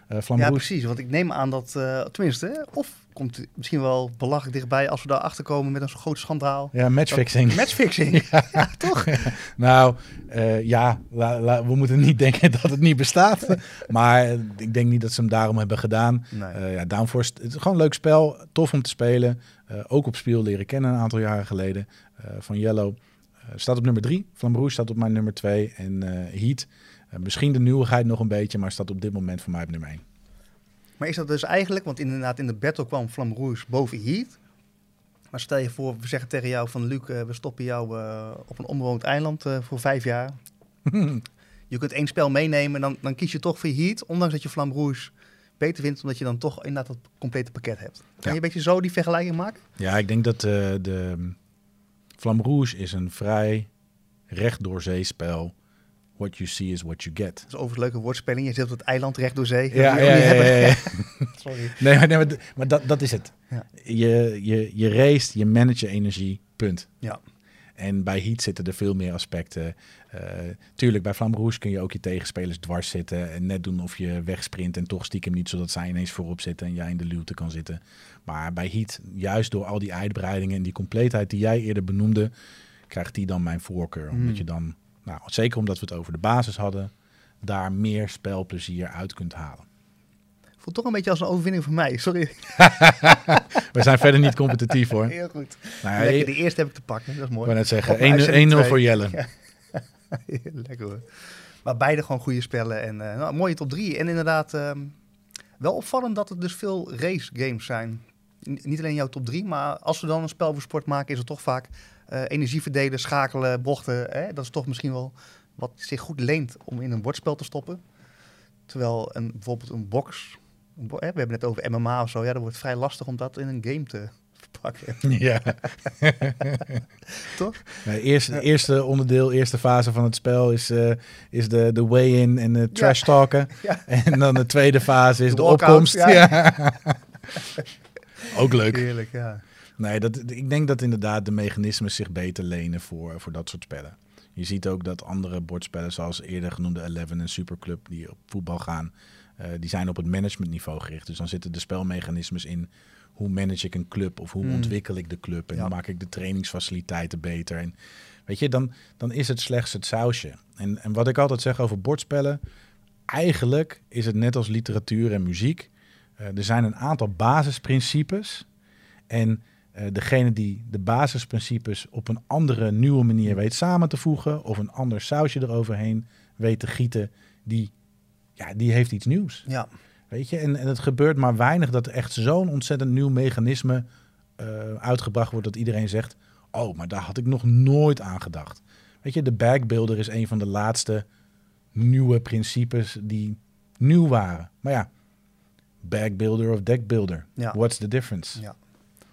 Uh, ja, precies. Want ik neem aan dat, uh, tenminste, of komt misschien wel belachelijk dichtbij als we daar achter komen met een groot schandaal. Ja, matchfixing. Dat, matchfixing, ja. ja, toch? nou, uh, ja, la, la, we moeten niet denken dat het niet bestaat. maar ik denk niet dat ze hem daarom hebben gedaan. Nee. ja, Downforce, het is gewoon een leuk spel, tof om te spelen. ook op speel leren kennen een aantal jaren geleden. van Yellow staat op nummer 3. Flambeau staat op mijn nummer 2. En Heat misschien de nieuwigheid nog een beetje, maar staat op dit moment voor mij op nummer 1. Maar is dat dus eigenlijk, want inderdaad in de battle kwam Flam Rouge boven Heat. Maar stel je voor, we zeggen tegen jou van Luc, uh, we stoppen jou uh, op een onbewoond eiland uh, voor vijf jaar. je kunt één spel meenemen, dan, dan kies je toch voor Heat, ondanks dat je Flam Rouge beter vindt, omdat je dan toch inderdaad dat complete pakket hebt. Kan ja. je een beetje zo die vergelijking maken? Ja, ik denk dat de Flam Rouge is een vrij recht door zee spel What you see is what you get. Dat is overigens een leuke woordspeling. Je zit op het eiland recht door zee. Ja, ja, ja. Sorry. Nee, maar, nee, maar, maar dat, dat is het. Ja. Je, je, je race, je manage je energie, punt. Ja. En bij Heat zitten er veel meer aspecten. Uh, tuurlijk, bij Flamme Rouge kun je ook je tegenspelers dwars zitten en net doen of je wegsprint en toch stiekem niet, zodat zij ineens voorop zitten en jij in de luwte kan zitten. Maar bij Heat, juist door al die uitbreidingen en die compleetheid die jij eerder benoemde, krijgt die dan mijn voorkeur. Omdat Hmm. je dan nou, zeker omdat we het over de basis hadden, daar meer spelplezier uit kunt halen. Voelt toch een beetje als een overwinning voor mij. Sorry. We zijn verder niet competitief hoor. Heel goed. Nou, Lekker, ik de eerste heb ik te pakken. Dat is mooi. wou net zeggen, Op mijn 1-0 uitzending 1-0 twee. voor Jelle. Ja. Lekker hoor. Maar beide gewoon goede spellen. En eh nou, mooie top 3. En inderdaad, ehm, wel opvallend dat het dus veel race games zijn. N- niet alleen jouw top 3, maar als we dan een spel voor sport maken, is het toch vaak eh, energie verdelen, schakelen, bochten. Hè? Dat is toch misschien wel wat zich goed leent om in een bordspel te stoppen. Terwijl een, bijvoorbeeld een box, een bo- hè, we hebben het over MMA of zo, ja, dan wordt het vrij lastig om dat in een game te verpakken. Ja. Toch? Nee, eerste, eerste onderdeel, eerste fase van het spel is, eh, is de, de way-in en de trash talken. Ja. En dan de tweede fase is De de, opkomst. Ook leuk. Heerlijk, ja. Nee, dat, ik denk dat inderdaad de mechanismen zich beter lenen voor, voor dat soort spellen. Je ziet ook dat andere bordspellen, zoals eerder genoemde Eleven en Superclub, die op voetbal gaan, eh, die zijn op het managementniveau gericht. Dus dan zitten de spelmechanismes in hoe manage ik een club of hoe Mm. ontwikkel ik de club en Ja. hoe maak ik de trainingsfaciliteiten beter. En weet je, dan, dan is het slechts het sausje. En, en wat ik altijd zeg over bordspellen, eigenlijk is het net als literatuur en muziek. Eh, er zijn een aantal basisprincipes. En degene die de basisprincipes op een andere, nieuwe manier weet samen te voegen, of een ander sausje eroverheen weet te gieten, die, ja, die heeft iets nieuws. Ja, Weet je, en, en het gebeurt maar weinig dat er echt zo'n ontzettend nieuw mechanisme eh, uitgebracht wordt dat iedereen zegt: Oh, maar daar had ik nog nooit aan gedacht. Weet je, de backbuilder is een van de laatste nieuwe principes die nieuw waren. Maar ja, backbuilder of deckbuilder, Ja. what's the difference? Ja.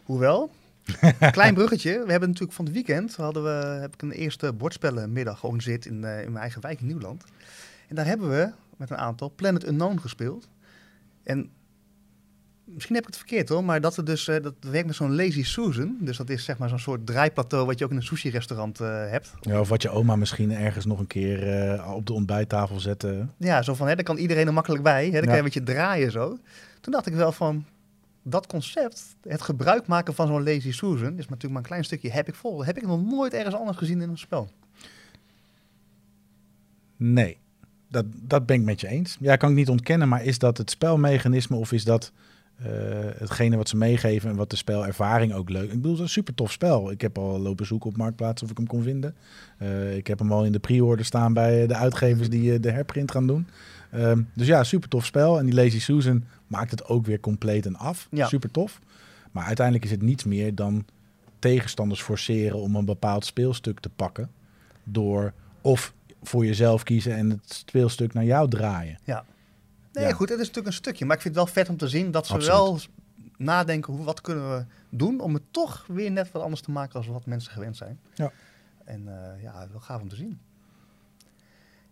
Hoewel, klein bruggetje. We hebben natuurlijk van het weekend hadden we, heb ik een eerste bordspellenmiddag georganiseerd in, eh, in mijn eigen wijk in Nieuwland. En daar hebben we met een aantal Planet Unknown gespeeld. En misschien heb ik het verkeerd hoor, maar dat, er dus, eh, dat werkt met zo'n Lazy Susan. Dus dat is zeg maar zo'n soort draaiplateau wat je ook in een sushi-restaurant eh, hebt. Ja, of wat je oma misschien ergens nog een keer op de ontbijttafel zette. Ja, zo van, hè, daar kan iedereen er makkelijk bij. Hè, dan kan je een beetje draaien zo. Toen dacht ik wel van, dat concept, het gebruik maken van zo'n Lazy Susan, is natuurlijk maar een klein stukje heb ik vol. Heb ik nog nooit ergens anders gezien in een spel. Nee, dat, dat ben ik met je eens. Ja, kan ik niet ontkennen, maar is dat het spelmechanisme of is dat eh, hetgene wat ze meegeven en wat de spelervaring ook leuk? Ik bedoel, het is een super tof spel. Ik heb al lopen zoeken op Marktplaats of ik hem kon vinden. Eh, ik heb hem al in de pre-order staan bij de uitgevers die eh, de herprint gaan doen. Ehm, dus ja, super tof spel. En die Lazy Susan maakt het ook weer compleet en af. Ja. Super tof. Maar uiteindelijk is het niets meer dan tegenstanders forceren om een bepaald speelstuk te pakken. Door of voor jezelf kiezen en het speelstuk naar jou draaien. Nee, Ja. goed, het is natuurlijk een stukje. Maar ik vind het wel vet om te zien dat ze Absoluut. wel nadenken, hoe, wat kunnen we doen om het toch weer net wat anders te maken als wat mensen gewend zijn. Ja. En eh, ja, wel gaaf om te zien.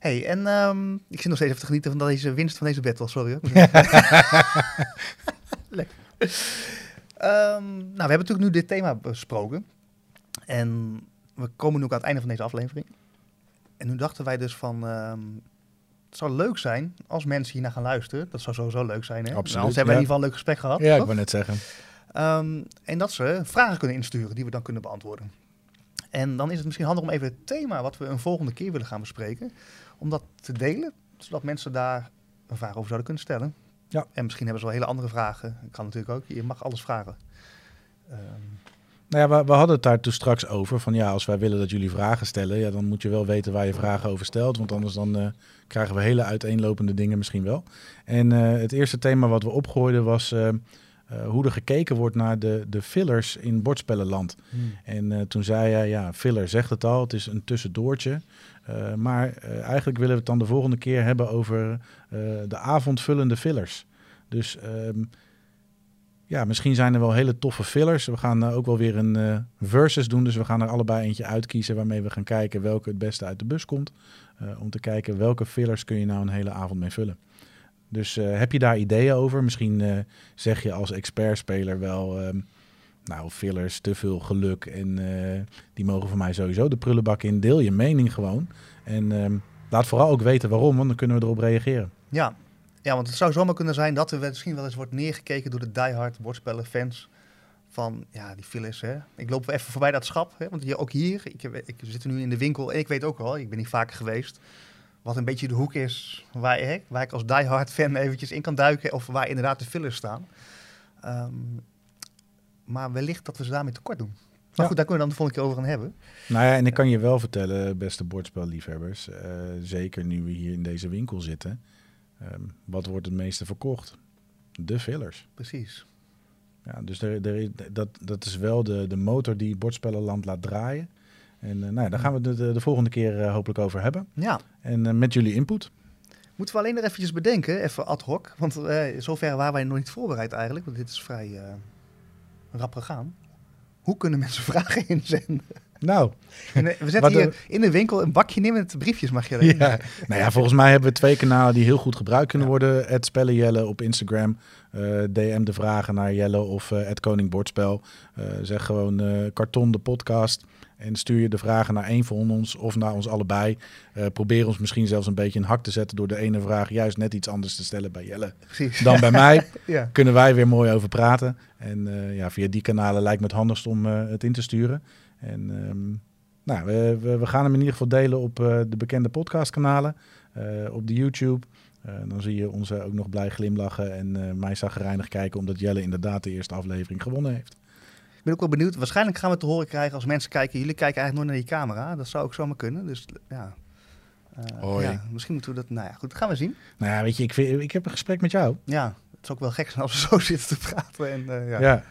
Hey, en ehm, ik zit nog steeds even te genieten van deze winst van deze battle, sorry hoor. Lekker. Ehm, nou, we hebben natuurlijk nu dit thema besproken. En we komen nu ook aan het einde van deze aflevering. En nu dachten wij dus van... ehm, het zou leuk zijn als mensen hiernaar gaan luisteren. Dat zou sowieso leuk zijn, hè? Absoluut, Anders hebben we in ieder geval een leuk gesprek gehad. Ja, ik wou net zeggen. En dat ze vragen kunnen insturen die we dan kunnen beantwoorden. En dan is het misschien handig om even het thema wat we een volgende keer willen gaan bespreken, om dat te delen, zodat mensen daar een vraag over zouden kunnen stellen. Ja. En misschien hebben ze wel hele andere vragen. Kan natuurlijk ook. Je mag alles vragen. Ehm, Nou ja, we, we hadden het daar toen straks over. Van ja, als wij willen dat jullie vragen stellen, ja, dan moet je wel weten waar je vragen over stelt. Want anders dan eh, krijgen we hele uiteenlopende dingen misschien wel. En eh, het eerste thema wat we opgooiden was eh, hoe er gekeken wordt naar de, de fillers in bordspellenland. En eh, toen zei hij, ja, filler zegt het al, het is een tussendoortje. Eh, maar eh, eigenlijk willen we het dan de volgende keer hebben over eh, de avondvullende fillers. Dus ehm, ja, misschien zijn er wel hele toffe fillers. We gaan ook wel weer een versus doen, dus we gaan er allebei eentje uitkiezen waarmee we gaan kijken welke het beste uit de bus komt. Om te kijken welke fillers kun je nou een hele avond mee vullen. Dus heb je daar ideeën over? Misschien zeg je als expertspeler wel... ehm, nou, fillers, te veel geluk. En eh, die mogen voor mij sowieso de prullenbak in. Deel je mening gewoon. En ehm, laat vooral ook weten waarom, want dan kunnen we erop reageren. ja. ja, want het zou zomaar kunnen zijn dat er misschien wel eens wordt neergekeken door de diehard bordspellen fans. Van ja, die fillers. Hè. Ik loop even voorbij dat schap. Hè, want hier, ook hier, ik, ik zit nu in de winkel en ik weet ook al, ik ben niet vaker geweest. wat een beetje de hoek is waar, hè, waar ik als diehard fan eventjes in kan duiken. Of waar inderdaad de fillers staan. Ehm, maar wellicht dat we ze daarmee tekort doen. Maar Ja. goed, daar kunnen we dan de volgende keer over gaan hebben. Nou ja, en ik kan je wel vertellen, beste bordspelliefhebbers, eh, zeker nu we hier in deze winkel zitten, ehm, wat wordt het meeste verkocht? De fillers. Precies. Ja, dus er, er, dat, dat is wel de, de motor die Bordspellenland laat draaien. En eh, nou ja, daar gaan we het de, de volgende keer eh, hopelijk over hebben. Ja, En met jullie input. moeten we alleen nog eventjes bedenken, even ad hoc. Want zover waren wij nog niet voorbereid eigenlijk. Want dit is vrij rap gegaan. Hoe kunnen mensen vragen inzenden? Nou, En, we zetten hier in de winkel een bakje neer met briefjes, mag je erin. ja. nou ja, volgens mij hebben we twee kanalen die heel goed gebruikt kunnen Ja. worden. Het Spellen Jelle op Instagram. eh, DM de vragen naar Jelle of eh het Koning Bordspel. Eh, zeg gewoon karton de podcast. En stuur je de vragen naar één van ons of naar ons allebei. Eh, probeer ons misschien zelfs een beetje in hak te zetten door de ene vraag juist net iets anders te stellen bij Jelle Precies. dan bij mij. Ja. Kunnen wij weer mooi over praten. En eh, ja, via die kanalen lijkt me het handigst om eh, het in te sturen. En ehm, nou, we, we, we gaan hem in ieder geval delen op de bekende podcastkanalen. op de YouTube. Dan zie je ons ook nog blij glimlachen en mij zagrijnig kijken... omdat Jelle inderdaad de eerste aflevering gewonnen heeft. Ik ben ook wel benieuwd. Waarschijnlijk gaan we te horen krijgen als mensen kijken. Jullie kijken eigenlijk nooit naar die camera. Dat zou ook zomaar kunnen. Dus ja. Eh, ja, misschien moeten we dat. Nou ja, goed, dat gaan we zien. Nou ja, weet je, ik, vind- ik heb een gesprek met jou. Ja, het is ook wel gek zijn als we zo zitten te praten. En, eh, ja. Ja.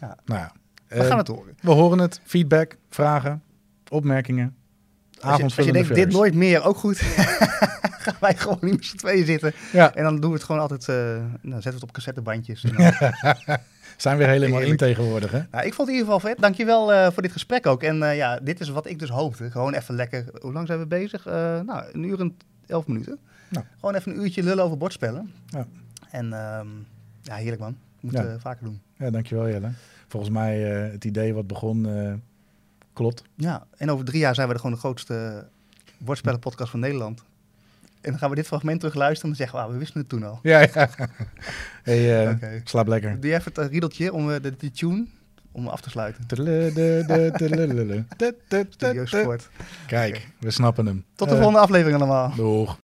Ja. Nou ja. We Eh, gaan het horen. we horen het. Feedback, vragen, opmerkingen. Als je, als je denkt, dit nooit meer, ook goed. gaan wij gewoon niet met z'n tweeën zitten. Ja, En dan doen we het gewoon altijd. eh, nou, zetten we het op cassettebandjes. En dan- zijn weer helemaal in tegenwoordig, hè? Nou, ik vond het in ieder geval vet. Dankjewel eh voor dit gesprek ook. En eh, ja, dit is wat ik dus hoopte. Gewoon even lekker. Hoe lang zijn we bezig? Nou, een uur en elf minuten. Nou. Gewoon even een uurtje lullen over bordspellen. Ja. En ehm, ja, heerlijk man. Moeten Ja. we vaker doen. Ja, dankjewel Jelle. Volgens mij het idee wat begon klopt. Ja, en over drie jaar zijn we de, gewoon de grootste bordspellenpodcast van Nederland. En dan gaan we dit fragment terug luisteren en dan zeggen we, ah, we wisten het toen al. Ja, ja. Hey, uh, okay. slaap lekker. Doe je even het riedeltje om uh, de, de tune om af te sluiten. Sport. Kijk, we snappen hem. Tot de volgende aflevering allemaal. Doeg.